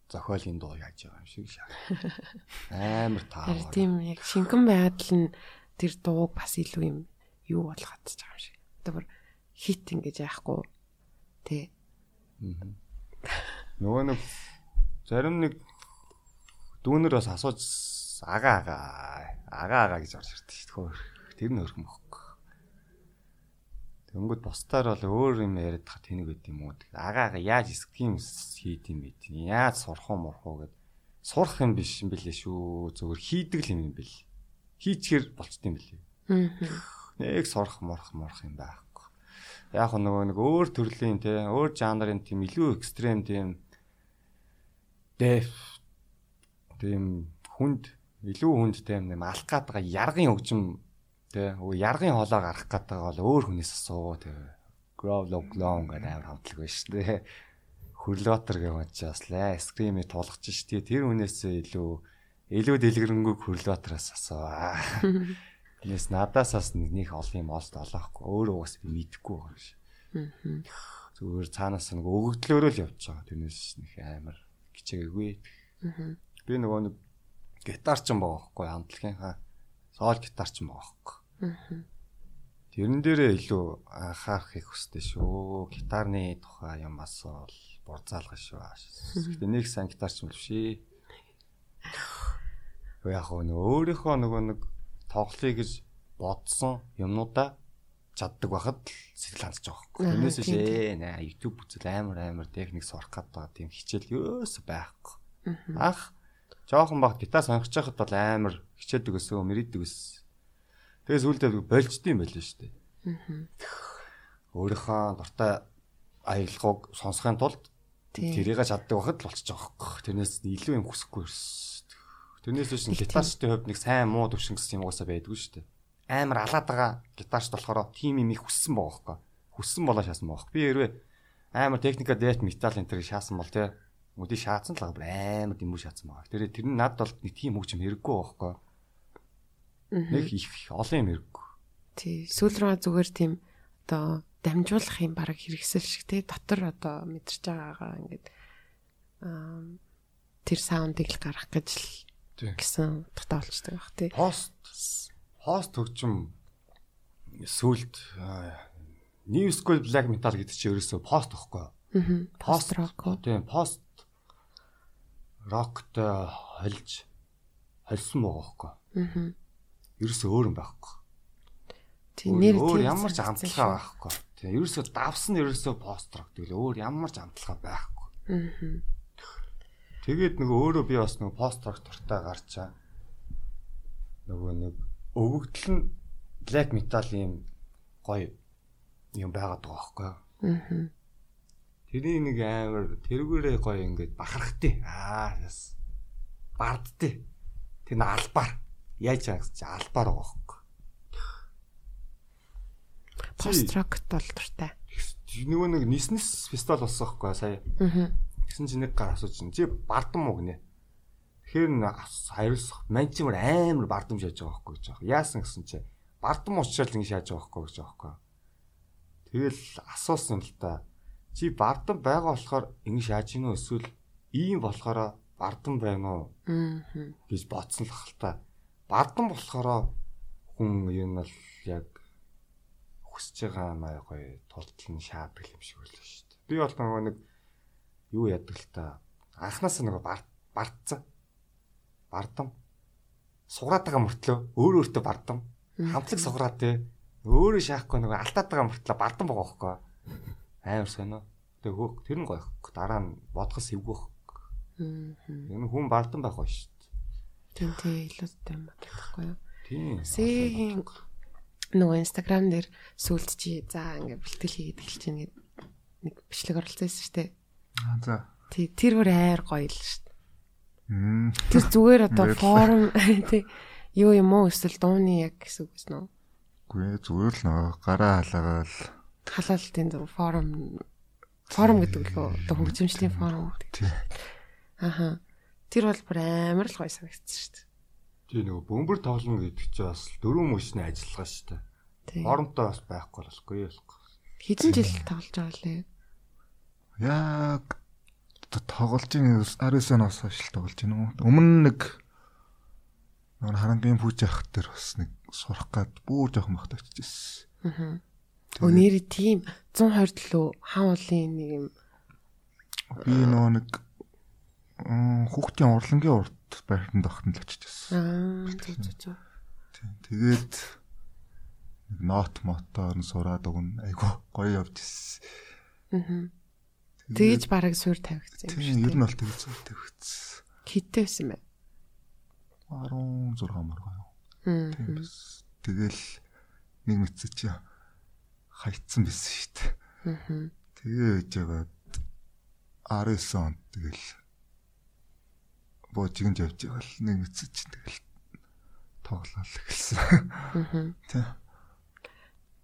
S3: Зохиолын дуу яаж байгаа юм шиг шаа. Амар таавар.
S2: тийм яг шинхэн байгаад л нь тэр дууг бас илүү юм юу болгоод ч байгаа юм шиг. Одоо бүр хит ингэж яахгүй. Тэ.
S3: Нөгөө нэг зарим нэг дүүнер бас асууж ага ага ага ага гэж орж ирдэ шүү дээ. Тэр нь өрхөн мөхгүй. Тэнгүүд бусдаар бол өөр юм яриад тах тэнэг байд юм уу. Ага ага яаж ским хийд юм бэ? Яаж сурах юм морхоо гэд сурах юм биш юм бэлээ шүү. Зөвхөн хийдэг л юм бэл. Хийчихэр болчт юм бэлээ. Нэг сурах морох морох юм байхгүй. Яг нөгөө нэг өөр төрлийн те өөр жанрын тийм илүү экстрем тийм деф тийм хүнд илүү хүнд тийм алах гад байгаа яргын хөгжим өө яргын хоолоо гарах байгаа бол өөр хүнээс асуу те grow low long гэдэг амар хамтлаг байна шүү дээ хөрлөтер гэх бас лай скрими тулгаж штий тэр хүнээс илүү илүү дэлгэрэнгүй хөрлөтераас асуу Тэрнээс надаасаас нэг нэг олон юм олд олоохгүй өөрөө уус мэдэхгүй байгаа юм шиг. Зүгээр цаанаас нэг өгөгдлөөрөө л явж байгаа. Тэрнээс нэг амар кичээгүй. Би нөгөө нэг гитарчин байгаа байхгүй хамтлагийн ха. Соол гитарчин байгаа байхгүй. Тэрэн дээрээ илүү анхаарах их хүстэй шүү. Гитарны тухай юм асуул бурзаалгах шүү. Гэтэ нэг сан гитарчин биш ээ. Яг нөгөө өөрийнхөө нөгөө нэг тоглоё гэж бодсон юмнуудаа чаддаг байхад л сэтгэл хандж байгаа.
S2: Аа,
S3: Тэрнээс
S2: тийм,
S3: шээ нэ YouTube үзэл амар амар техник сурах гээд байгаа тийм хичээл ерөөсөй байхгүй. Анх жоохон баг гитар сонгож байхад бол амар хичээдэг өсөө мэрийдэг өс. Тэгээс үлдээ болждсон юм байл шүү дээ. Өөрийнхөө дуртай аялгауг сонсохын тулд
S2: Тийм.
S3: тэрийг чаддаг байхад л болчихж байгаа байхгүй. Тэрнээс илүү юм хүсэхгүй ерөөс. Тэрнээс биш гитарчдын хувьд нэг сайн муу төвшин гэсэн юм уусаа байдгүй шүү дээ. Амар алаад байгаа гитарч болохоор тим юм их хүссэн байгаа байхгүй. Хүссэн болоо шаасан байгаа. Би хэрвээ амар техника дэт метал энэ төр шаасан бол те үди шаацсан л байгаа амар дэмүү шаацсан байгаа. Тэр тэр нь над бол нэг тим хөгжим хэрэггүй байхгүй. Нэг их олон юм хэрэггүй.
S2: Тий. Сүүл рүү зүгээр тийм одоо дамжуулах юм баг хэрэгсэл шиг тий дотор одоо мэдэрч байгаагаа ингээд аа тэр саундыг л гаргах гэж л гэсэн утгатай болчтой байх тий.
S3: Пост хост хөгжим сүлд New School Black Metal гэдэг чинь ерөөсөө пост юу?
S2: Аа. Пост рок.
S3: Тийм, пост рокт холж холсон байгаа байхгүй.
S2: Аа.
S3: Ерөөсөө өөр юм байхгүй.
S2: Тий
S3: Өөр-
S2: нэр
S3: өөр
S2: тийм
S3: ямар ч
S2: шүү.
S3: байхгүй. Тийм, ерөөсөө давсан ерөөсөө пост рок тэгэл өөр ямар ч амтлагаа байхгүй.
S2: Аа.
S3: Тэгээд нөгөө өөрөө би бас нөгөө пост рок дуртай гарчаа. Нөгөө нэг өвөгдөл нь black metal юм гоё юм байгаад байгаа байхгүй.
S2: Аа.
S3: Тэрний нэг амар тэргүүрээ гоё ингээд бахархтыг. Аа яс. Бардтыг. Тэр албаар яаж албаар байгаа байхгүй.
S2: Пост рокт бол дуртай.
S3: Нөгөө нэг ниснес фестивал болсон байхгүй сая.
S2: Аа.
S3: Гэсэн чинь нэг гар асууж чинь чи бардан муу гинэ. Тэгэхээр н хариулсах манчмар амар бардам шааж байгаа байхгүй гэж байгаа. Яасан гэсэн чи бардам уучрал ингэ шааж байгаа байхгүй гэж байгаа байхгүй. Тэгэл асуусан л та. Чи бардам байгаа болохоор ингэ шааж гинөө эсвэл ийм болохоор бардам байна уу?
S2: Аа.
S3: гэж бодсон л хальта. Бардам болохоор хүн ер нь л яг хүсэж байгаа маяг гоё тултал нь шаадаг юм шиг үлээ шүү дээ. Би бол нөгөө нэг юу яадаг л та. Анханаас нөгөө бардцсан. Бардам. Суграад байгаа мөртлөө өөр өөртөө бардам. Хамтлаг суграад те. Өөрөө шаахгүй нөгөө алтаад байгаа мөртлөө бардам байгаа хөөхгүй. Амар сонио. Тэгээ хөөх тэр нь гоё. Дараа нь бодгос эвгөх. Энэ хүн бардам байх ба шүү.
S2: Тийм тийм илүүтэй юм болохгүй юу?
S3: Тийм.
S2: Сэгийн нөгөө инстаграм дээр сүлд чи за ингээ бэлтгэл хийгээд эхэлж чинь гээд нэг бичлэг оролцсон шүү дээ.
S4: Аа за.
S2: Тий тэр бүр айр гоё л шүү дээ.
S4: Мм.
S2: Тэр зүгээр одоо форум тий юу юм уу эсвэл дууны яг гэсэн үг гэсэн үү?
S4: Гүй зүгээр л нөгөө гараа халаагаал
S2: Халаалтын зөв форум форум гэдэг лөө одоо хөгжимчлийн форум гэдэг.
S4: тий.
S2: Аха. Тэр бол бүр амар л гоё санагдсан шүү дээ.
S3: Тийм нөгөө бөмбөр тоглоно гэдэг чинь бас дөрвөн мөчний ажиллагаа шүү дээ.
S2: Тий.
S3: Хоронтой бас байхгүй болохгүй болохгүй.
S2: Хэдэн жил тоглож байгаа лээ?
S4: Яг тоглож ийн 19 оноос хойш тоглож байна уу? Өмнө нэг нөгөө харангийн пүүж явах дээр бас нэг сурах гад бүр жоохон бахт очижсэн.
S2: Аа. Өө нэр тийм 120 лөө хаан уулын нэг юм
S4: Би нөгөө нэг хүүхдийн урлангийн урд байртанд тогтнол очижсэн.
S2: аа зүг зүг зүг.
S4: Тийм. Тэгээд нэг нот мотоор нь сураад өгнө. Айгу гоё явж ирсэн.
S2: Аа. Тэгэж бараг суурь тавигдсан юм
S4: Тийм,
S2: шүү
S4: ер нь бол тэгж тавигдсан.
S2: Хиттэй байсан бай.
S4: 16 маргаа юу.
S2: Аа.
S4: Тийм бас. Тэгэл нэг мэдсэн чи хайцсан байсан шүү дээ.
S2: Аа.
S4: Тэгээ үж яваад 19 онд тэгэл боожигд явж байгаа л нэг мэдсэн чи тэгэл тоглоал эхэлсэн.
S2: Аа.
S4: Тийм.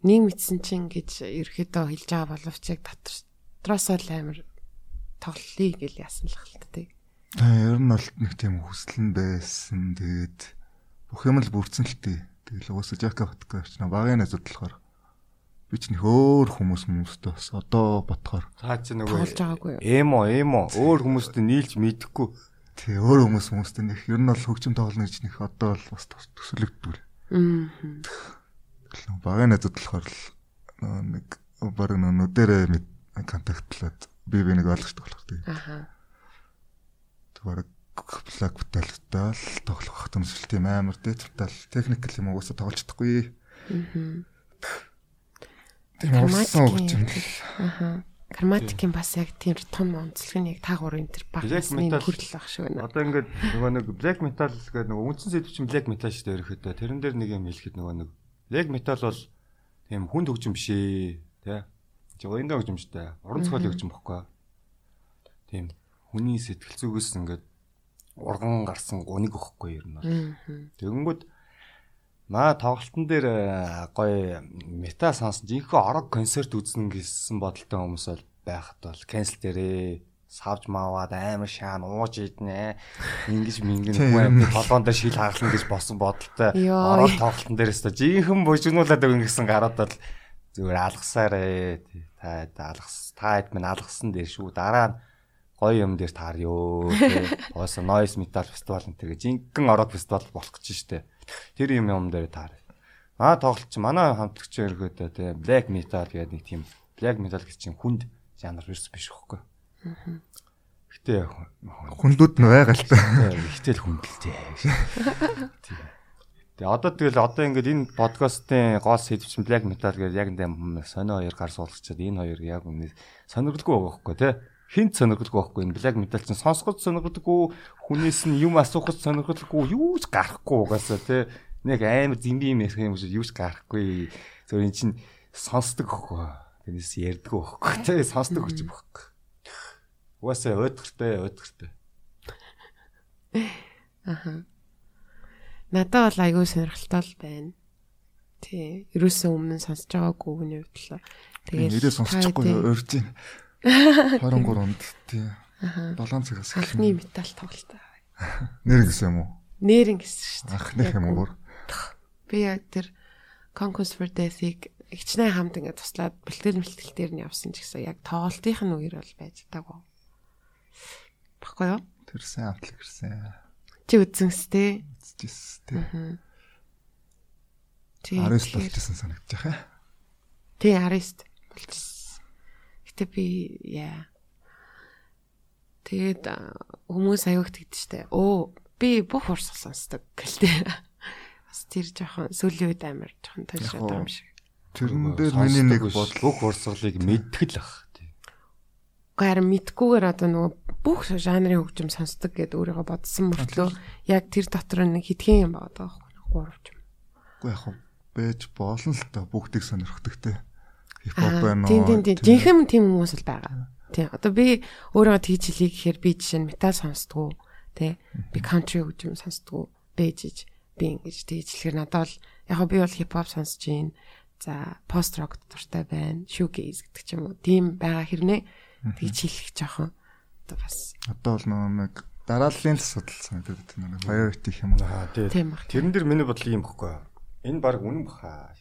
S2: Нэг мэдсэн чинь ингэж ерөөдөө хэлж байгаа боловч яг дотроос л амар тоглоё гэж яасан л хальттай.
S4: Аа, ер нь бол нэг тийм хүсэл нь байсан. Тэгээд бүх юм л бүрдсэн л тээ. Тэгэл уусаа Жака Батка очно. Багын найзууд болохоор би ч нэг өөр хүмүүс хүмүүстэй бас одоо ботхоор
S3: Цаа чи нөгөө эмо эмо өөр хүмүүстэй нийлж мэдэхгүй.
S4: Тий өөр хүмүүс хүмүүстэй нэг ер нь бол хөгжим тоглоно гэж нэг одоо л бас төс- төсөлөгддөг.
S2: Аа.
S4: Багын найзууд болохоор л нэг баг нүдэрээ контактлаад би би нэг ойлгочтой болохоор тий.
S2: Аха.
S4: Тэгвэр блок бүтээлтэй л тоглох хат юмсэл тийм амар тий. Тэгтэл техникэл юм уусаа тоглож чадахгүй.
S2: Аа.
S4: Тийм өгч юм л.
S2: Аха. Грамматикийн бас яг тийм том онцлог нь яг та гурын тэр баг
S3: Black
S2: насны
S3: metal-
S2: хүртэл ах шиг байна.
S3: Одоо ингээд нөгөө нэг black metal гэдэг нөгөө үндсэн сэдв чинь black metal шүү дээ ерөөхдөө. Тэрэн дээр нэг юм хэлэхэд нөгөө нэг black metal бол тийм хүнд хөгжим биш ээ, тий. Чи гоёндоо хөгжим шүү дээ. Уран зохиол хөгжим бохгүй. Тийм хүний сэтгэл зүгээс ингээд урган гарсан гуниг өгөхгүй ер нь. бол. Тэгэнгүүт маа тоглолтын дээр э, гоё мета сонсон жинхэнэ орог концерт үзнэ гэсэн бодолтой хүмүүс бол байхад бол cancel дээрээ савж мааваад амар шаан ууж иднэ. Ингэж мингэн хүн толгоон дээр шил хагална гэж босон бодолтой. Орог тоглолтын дээрээс та жинхэнэ бужигнуулаад өгнө гэсэн гараад бол зүгээр алгасаарэ. Та алгас та хэд минь алгасан дээр шүү. Дараа нь гоё юм дээр таарё. Ооса noise metal festival энэ тэгээ жинхэнэ ороод фестивал болох гэж штэ. Тэр юм юм дээр таар. Аа тоглолт чи манай хамтлагч өргөдөө тий black metal гэдэг нэг тийм black metal гэж чинь хүнд жанр ерс биш хөхгүй. Гэтэ
S4: Хүндүүд нь байгаа л та.
S3: ихтэй л хүндэлтэй. Тэгээ одоо тэгэл одоо ингээд энэ подкастын гол сэдв чинь black metal гэдэг яг энэ сонио хоёр гар суулгачаад энэ хоёр яг үнэ сонирхолгүй байгаа хөөхгүй тий. Хинт сонирхолгүй байхгүй энэ black metal чинь сонсгож сонирхолгүй хүнээс нь юм асуухад сонирхолгүй юу ч гарахгүй угаасаа тий. Нэг амар зэмби юм ярих юм шиг юу ч гарахгүй. Зөв эн чинь сонсдог хөөхгүй. Тэрнээс ярьдаг хөөхгүй. Тий сонсдог хүч байхгүй. Угаасаа өдгөртэй өдгөртэй.
S2: Аха. Надад бол айгүй сонирхолтой л байна. Тий. Ерөөсөө өмнө сонсож байгаагүй хүний хувьд л.
S4: Тэгээд нэрээ сонсчихгүй урьж байна. 23 онд тий.
S2: Аха.
S4: 7 цагаас
S2: Алхны металл тоглолтой.
S4: Нэр гэсэн юм уу?
S2: Нэрэн гэсэн шүү дээ.
S4: Анхных юм уу?
S2: Би тэр Conquest for Death-ийг ихчнээ хамт ингээд туслаад бэлтгэл мэлтгэл дээр нь явсан ч гэсэн яг тоглолтын нь үеэр бол байж таагүй. Баггүй юу?
S4: Тэр сайн амтлаг ирсэн.
S2: Чи үзсэн сте.
S4: Үзчихсэн тий.
S2: Чи
S4: 19 болчихсон санагдаж байна.
S2: Тий 19 болчихсон. Гэтэ би яа. Тэгээд хүмүүс штэ. Оо би бүх урсгал сонсдог гэлтэй. Бас тэр жоохон сүүлийн үед амар жоохон тайлшаад байгаа юм шиг.
S4: Тэрэн дээр миний нэг бодол
S3: бүх урсгалыг мэдтгэл ах.
S2: Гэхдээ харин мэдгүйгээр одоо нөгөө бүх жанрын хөгжим сонсдог гэдээ өөрийгөө бодсон мөртлөө яг тэр дотор нэг хитгэн юм байгаа байхгүй гурав ч юм.
S4: Үгүй яг хөө байж болно л та бүгдийг сонирхдаг те. Хипхоп байна уу?
S2: Тийм тийм тийм. Жинхэнэ тийм хүмүүс л байгаа. Тийм. Одоо би өөрөө тэгж хэлье гэхээр би жишээ нь метал сонсдгоо тий. Би country хөгжим сонсдгоо бэжж би ингэж тэгж хэлэхээр надад бол яг хөө би бол хипхоп сонсож гин. За пост рок дуртай байна. Shoegaze гэдэг ч юм уу. Тийм байгаа хэрнээ тэгж хэлэх жоохон одоо бас
S4: Одоо бол нөгөө нэг дарааллын асуудал санагдаад байна. Priority гэх юм уу?
S3: Аа тий.
S2: тийм.
S3: Тэрэн дээр миний бодол юм бохгүй. Энэ баг үнэн баха.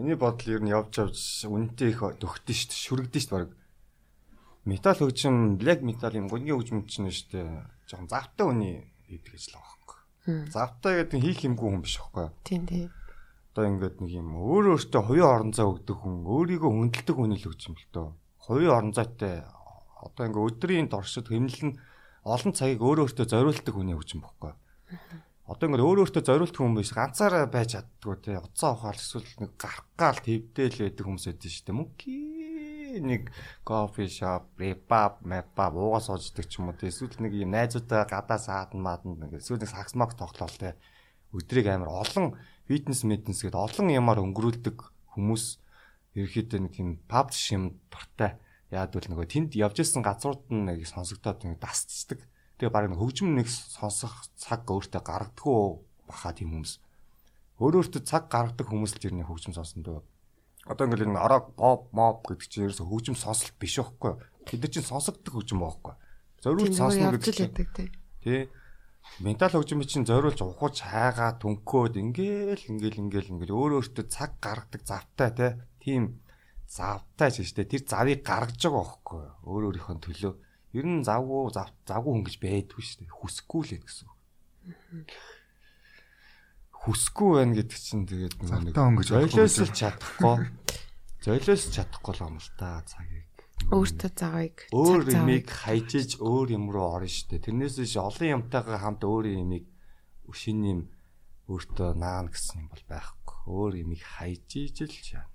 S3: Миний бодол ер нь явж явж үнэнтэй их төгтөн шүү дээ. Шүрэгдэн шүү дээ баг. Метал хөгжим, black metal юм гонгийн хөгжим чинь шүү дээ. Жохон завтай үний хийдэг ажил байхгүй. Завтай гэдэг нь хийх юмгүй хүн биш байхгүй.
S2: Тийм тийм.
S3: Одоо ингээд нэг юм өөр өөртөө хувийн орон зай өгдөг хүн, өөрийгөө хүндэлдэг хүн л хөгжим л дөө. Хувийн орон зайтай одоо ингээд өдрийн доршид хэмнэл нь олон цагийг өөр өөртөө зориулдаг хүний хөгжим бохгүй. Одоо ингээд өөр өөртөө зориулдаг хүн биш ганцаараа байж чаддгүй те. Уцаа ухаал эсвэл нэг гаргаал твдэл байдаг хүмүүс байдаг шүү дээ. Мөнхий нэг кофе шоп, репап, мэпап уугаас сууждаг ч юм уу те. Эсвэл нэг юм найзуудаа гадаа саад маадан нэг эсвэл нэг сакс мак тоглоал те. Өдрийг амар олон фитнес мэднес гээд олон ямаар өнгөрүүлдэг хүмүүс ерөөхдөө нэг тийм паб шим дуртай. Яад бол нөгөө тэнд явж исэн газрууд нь нэг сонсогдоод нэг дасцдаг. Тэгээ баг хөгжим нэг сонсох цаг өөртөө гаргадаггүй баха тийм хүмүүс. Өөр өөртөө цаг гаргадаг хүмүүс л жирний хөгжим сонсон дөө. Одоо ингээл нэг араг pop mob гэдэг чинь ерөөсө хөгжим сонсолт биш байхгүй. Тэд нар чинь сонсогддог хөгжим байхгүй. Зориулж сонсно гэдэг чинь
S2: тий.
S3: Ментал хөгжим чинь зориулж ухаж хайгаа түнкөөд ингээл ингээл ингээл ингээл өөр өөртөө цаг гаргадаг завтай тий. Тийм завтай ч штэ тэр завыг гаргаж байгаа байхгүй өөр өөрийнхөө төлөө ер нь завгүй зав завгүй хүн гэж байдгүй штэ хүсэхгүй л гэсэн хүсэхгүй байна гэдэг чинь тэгээд
S4: гэж бодохгүй
S3: золиосл чадахгүй. Золиос чадахгүй л юм л та цагийг.
S2: Өөртөө завыг
S3: өөр юмыг хайжиж өөр юм руу орно штэ тэрнээс биш олон юмтайгаа хамт өөр юмыг шин юм өөртөө наана гэсэн юм бол байхгүй. Өөр юмыг хайжиж л чаа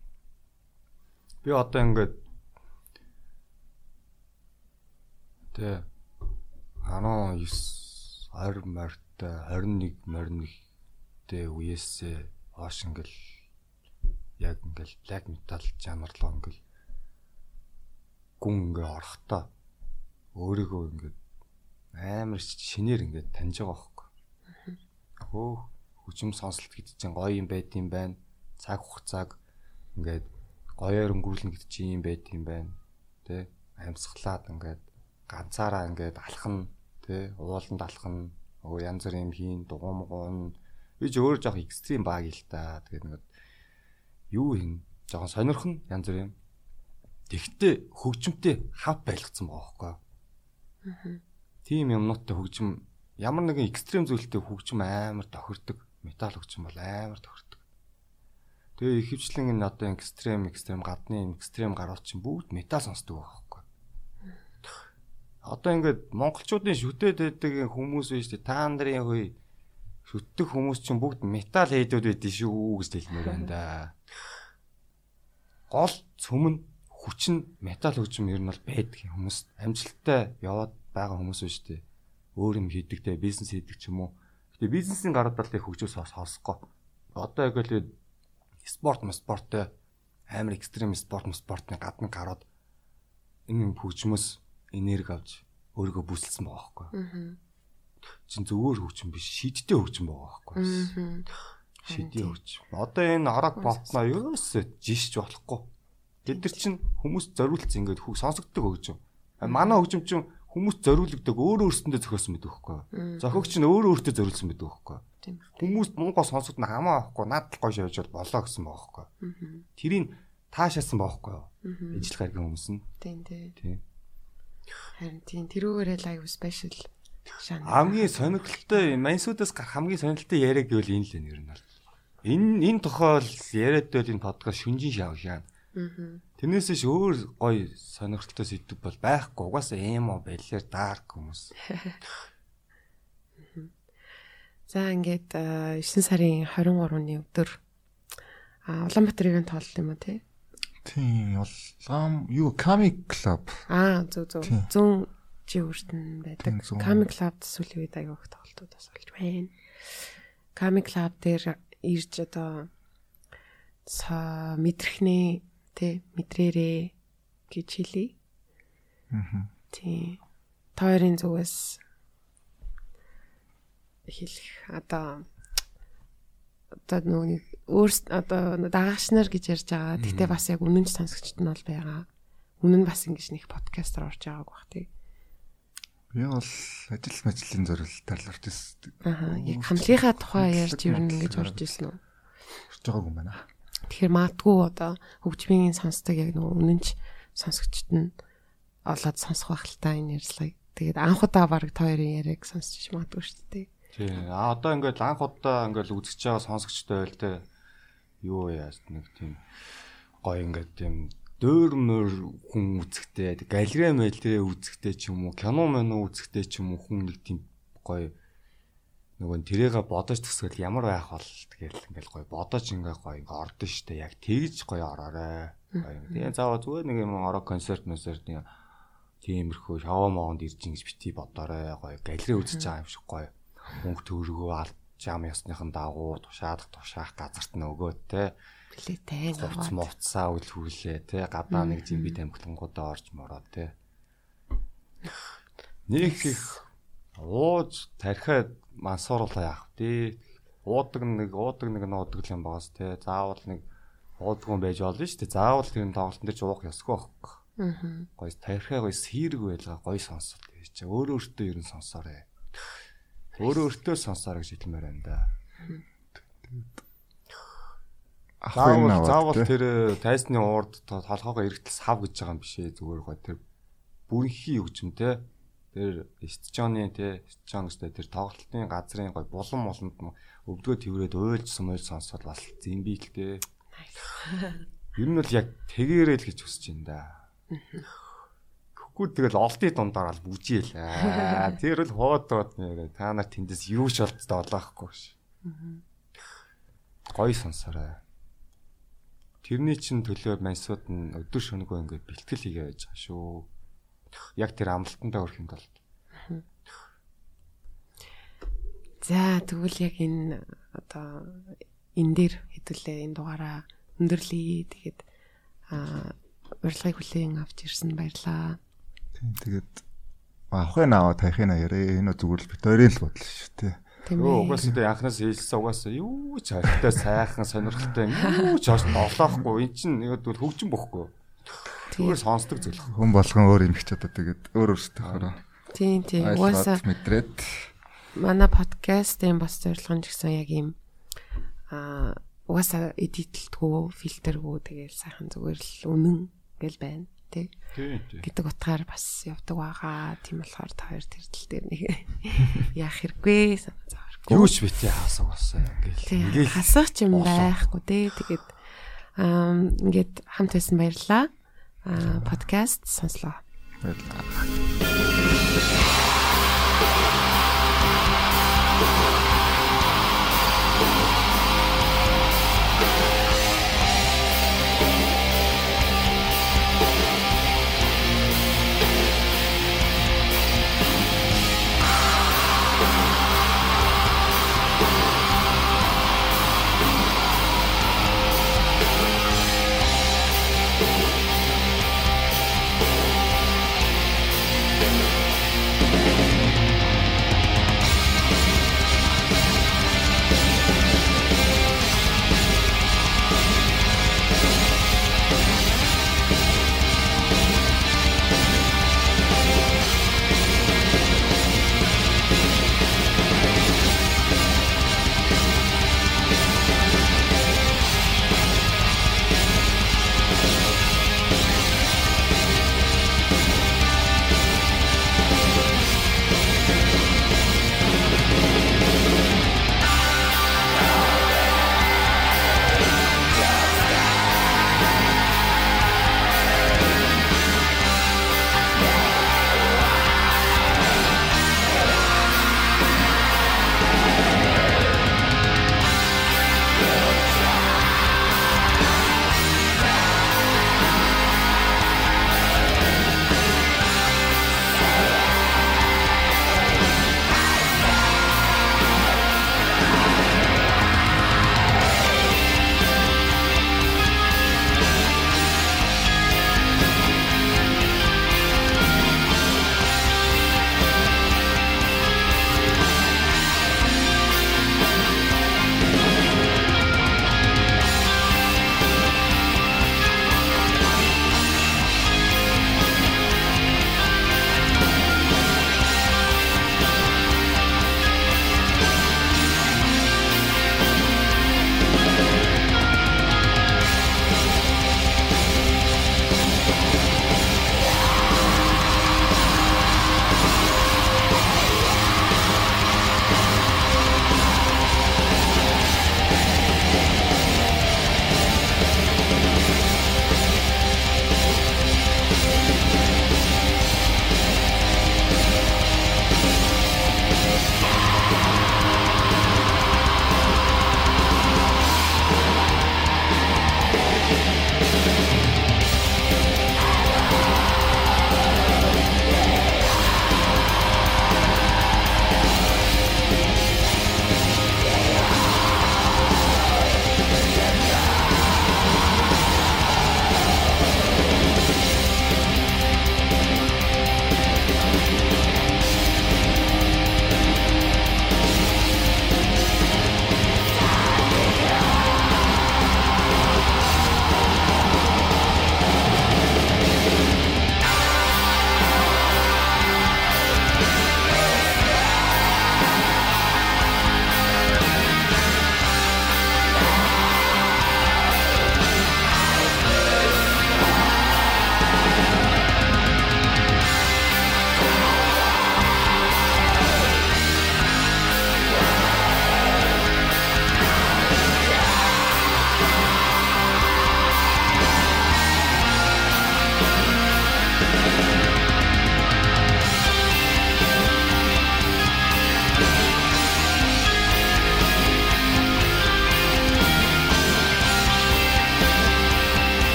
S3: Би одоо ингээд тэ 19 20 март 21 21 тэ үеэсээ хоош ингээл яг ингээл black metal жанрлоо ингээл гүн ингээ орохдоо өөрийгөө ингээд амар шинээр ингээд таньж байгаа байхгүй. Хөө хүчим сонсолт гэдэг чинь гоё юм байт юм байна. Цаг хугацааг ингээд гоёор өнгөрүүлнэ гэдэг чинь юм байт юм байна. Тэ амьсгалаад ингээд ганцаараа ингээд алхна тэ ууланд алхна өөр янз бүрийн хийн дугуймгуун би ч өөр жоох экстрим баг л та. Тэгээд нэг юу хийн жоохон сонирхон янз бүр юм тэгтээ хөгжимтэй хав байлгцсан байгаа байхгүй тийм юмнуудтай хөгжим ямар нэгэн экстрим зүйлтэй хөгжим амар тохирдог. Метал хөгжим бол амар тохирдог. Тэгээ ихэвчлэн энэ одоо экстрим экстрим гадны экстрим гарууд чинь бүгд метал сонсдог байхгүй одоо ингээд монголчуудын шүтээд байдаг хүмүүс биш үү та нарын хөөе шүтдэг хүмүүс чинь бүгд метал хийдүүд байдэн шүү гэж хэлмээр байна да. Гол цөмн хүчин метал хөгжим ер нь бол байдаг хүмүүс. Амжилттай яваад байгаа хүмүүс биш үү өөр юм хийдэг те бизнес хийдэг ч юм уу. Гэтээ бизнесийн бол их хөгжөөс сонсохгүй одоо яг л спорт спорттой амар экстрим спорт спортны гадна гараад энэ хөгжмөс энерги авч өөрийгөө бүсэлсэн байгаа байхгүй чин зөвөр хөгжим биш шидтэй хөгжим байгаа байхгүй шидийн хөгжим одоо энэ араг ботноо ерөөсөө жишж болохгүй Тэд нар чинь хүмүүс зориулсан ингээд хүү сонсогддог хөгжим. Манай хөгжим чинь Хүмүүс зориулдаг өөрөө өөрсөндөө зохиосон байдаг байхгүй. Зохиогч нь өөрөө өөртөө зориулсан байдаг байхгүй. Хүмүүс мунгоо сонсоход нь хамаа авахгүй надад гоё бол болоо гэсэн байгаа байхгүй. Тэрийг таашаасан байхгүй. Ижил гаргийн хүмүүс нь.
S2: Тийм тийм.
S3: Тийм.
S2: Харин тийм тэрүүгээрээ л аюу спешиал шан.
S3: Хамгийн сонирхолтой Мансуудаас гарах хамгийн сонирхолтой яриа гэвэл энэ л нэр нь бол. Энэ энэ тохиол яриад байл энэ подкаст шүнжин шав шаана. Тэрнээс ш өөр гоё сонирхолтой сэдв бол байхгүй. Угаасаа эмо байлаар дарк хүмүүс.
S2: За ингээд 9 сарын 23-ны өдөр Улаанбаатар ивент тоолл юм уу те?
S4: Тийм, улаан юу Comic Club.
S2: Аа, зүг зүг. Зүүн чи үртэн байдаг. Comic Club сүүлийн үед аяг их тоглолтууд бас болж байна. Comic Club дээр ирж одоо мэдрэхнээ тий мэдрээрээ гэж хэлий.
S4: Аа.
S2: Тий. Тойрын зүгээс хэлэх одоо одоо нөгөө өөрс одоо дагагч нар гэж ярьж байгаа. Тэгтээ бас яг үнэнч сонсогчд нь бол байгаа. Үнэн бас ингэж нэг подкастер орж байгааг бах тий.
S4: Би бол ажил мэжлийн зорилтоор л ирсэн.
S2: Аа, яг хамлынхаа тухай ярьж ер нь ингэж орж ирсэн үү?
S4: Орж байгаагүй юм байна.
S2: Тэгэхээр маадгүй одоо хөгжмийн сонсдог яг нөгөө үнэнч сонсогчд нь олоод сонсох байх л та энэ ярьслаа. Тэгээд анх удаа баг тойрын яриаг сонсчих магадгүй шүү дээ.
S3: Тий. А одоо ингээд анх удаа ингээд үзэж байгаа сонсогчтой байл те. Юу яас нэг тийм гоё ингээд тийм дөөрмөр хүн үзэхтэй галерей мэлрээ үзэхтэй ч юм уу кино мөн үзэхтэй ч юм уу хүн нэг тийм гоё нөгөө тэрийгэ бодож төсгөл ямар байх бол тэгэл ингээл гоё бодож ингээ гоё ингээ ордон штэ яг тэгж гоё ороорой. Тэгээ заавал зүгээр нэг юм ороо концерт концерт нэг тиймэрхүү шоу моонд ирж ингэж бити бодоорой. Гоё галерей үзэж байгаа юм шиг гоё мөнгө төгрөгөө алж жам ясныхан дагуу тушаадах тушаах газарт нь өгөө те
S2: билетээ
S3: аваад. моцсаа үл хүлээ те. Гадаа нэг зимби тамхилангуудаа орж мороо те. Нэг их ууж тархиад мансууруулаа яах вэ? Уудаг нэг уудаг нэг нуудаг юм байгаас те. Заавал нэг уудгун байж болно шүү дээ. Заавал тэр тоглолтын дээр ч уух ёсгүй байхгүй.
S2: Аа.
S3: гоё тархиа гоё сэрэг байлгаа гоё сонсол гэж. Өөрөө өөртөө ер нь сонсоорой Өөрөө өөртөө сонсоор гэж хэлмээр байна да. Заавал заавал тэр э, тайсны уурд толгоогоо эргэтэл сав гэж байгаа юм биш ээ зүгээр гоо тэр бүрэнхий хөгжим те тэр стжоны те стжон гэжтэй тэр тоглолтын газрын гой булан молонд өвдгөө тэрврээд уйлж сумж сонсоод бас зэмбийлтэй. Ер нь бол яг тэгээрэл гэж хүсэж байна да. Тэгэхгүй тэгэл олдын дундаар л бүжийл. Аа тэр л хоодод нэрэ та нар тэндээс юу ч олддоо олоохгүй ш. Гой сонсорой. Тэрний чин төлөө мансууд нь өдөр шөнөгүй ингээд бэлтгэл хийгээ байж байгаа шүү. Яг тэр амлалтандаа өрх юм бол.
S2: За тэгвэл яг энэ одоо энэ дээр хэдүүлээ энэ дугаараа өндөрлөе. Тэгээд аа урилгыг хүлээн авч ирсэн баярлаа.
S4: Тэгээд авахын аваа тахын аяарэ энэ зүгээр л бит хоёрын л бодлоо шүү дээ.
S3: Өө угаасаа анхнаас хэлсэн угаасаа юу ч хайртай сайхан сонирхолтой юу ч хос олоохгүй эн чин нэг бол хөгжим бохгүй. Зүгээр сонсдог зүйл.
S4: Хүн болгон өөр юм хич одоо тэгээд өөр өөрсдөө хороо.
S2: Тийм тийм. Угаасаа
S4: мэдрээд
S2: манай подкастын бас зорилго нь ч гэсэн яг юм аа угаасаа эдитлдгүү, фильтргүү тэгэл сайхан зүгээр л үнэн гэл байна тий гэдэг утгаар бас явдаг байгаа. Тийм болохоор та хоёр тэр тал дээр нэг яах хэрэггүй санаа зовхгүй.
S3: Юу ч битээ хаасаа басаа ингээл.
S2: Хасах юм байхгүй тий тэгээд аа ингээд хамт байсан баярлаа. Аа подкаст сонслоо.
S4: баярлаа.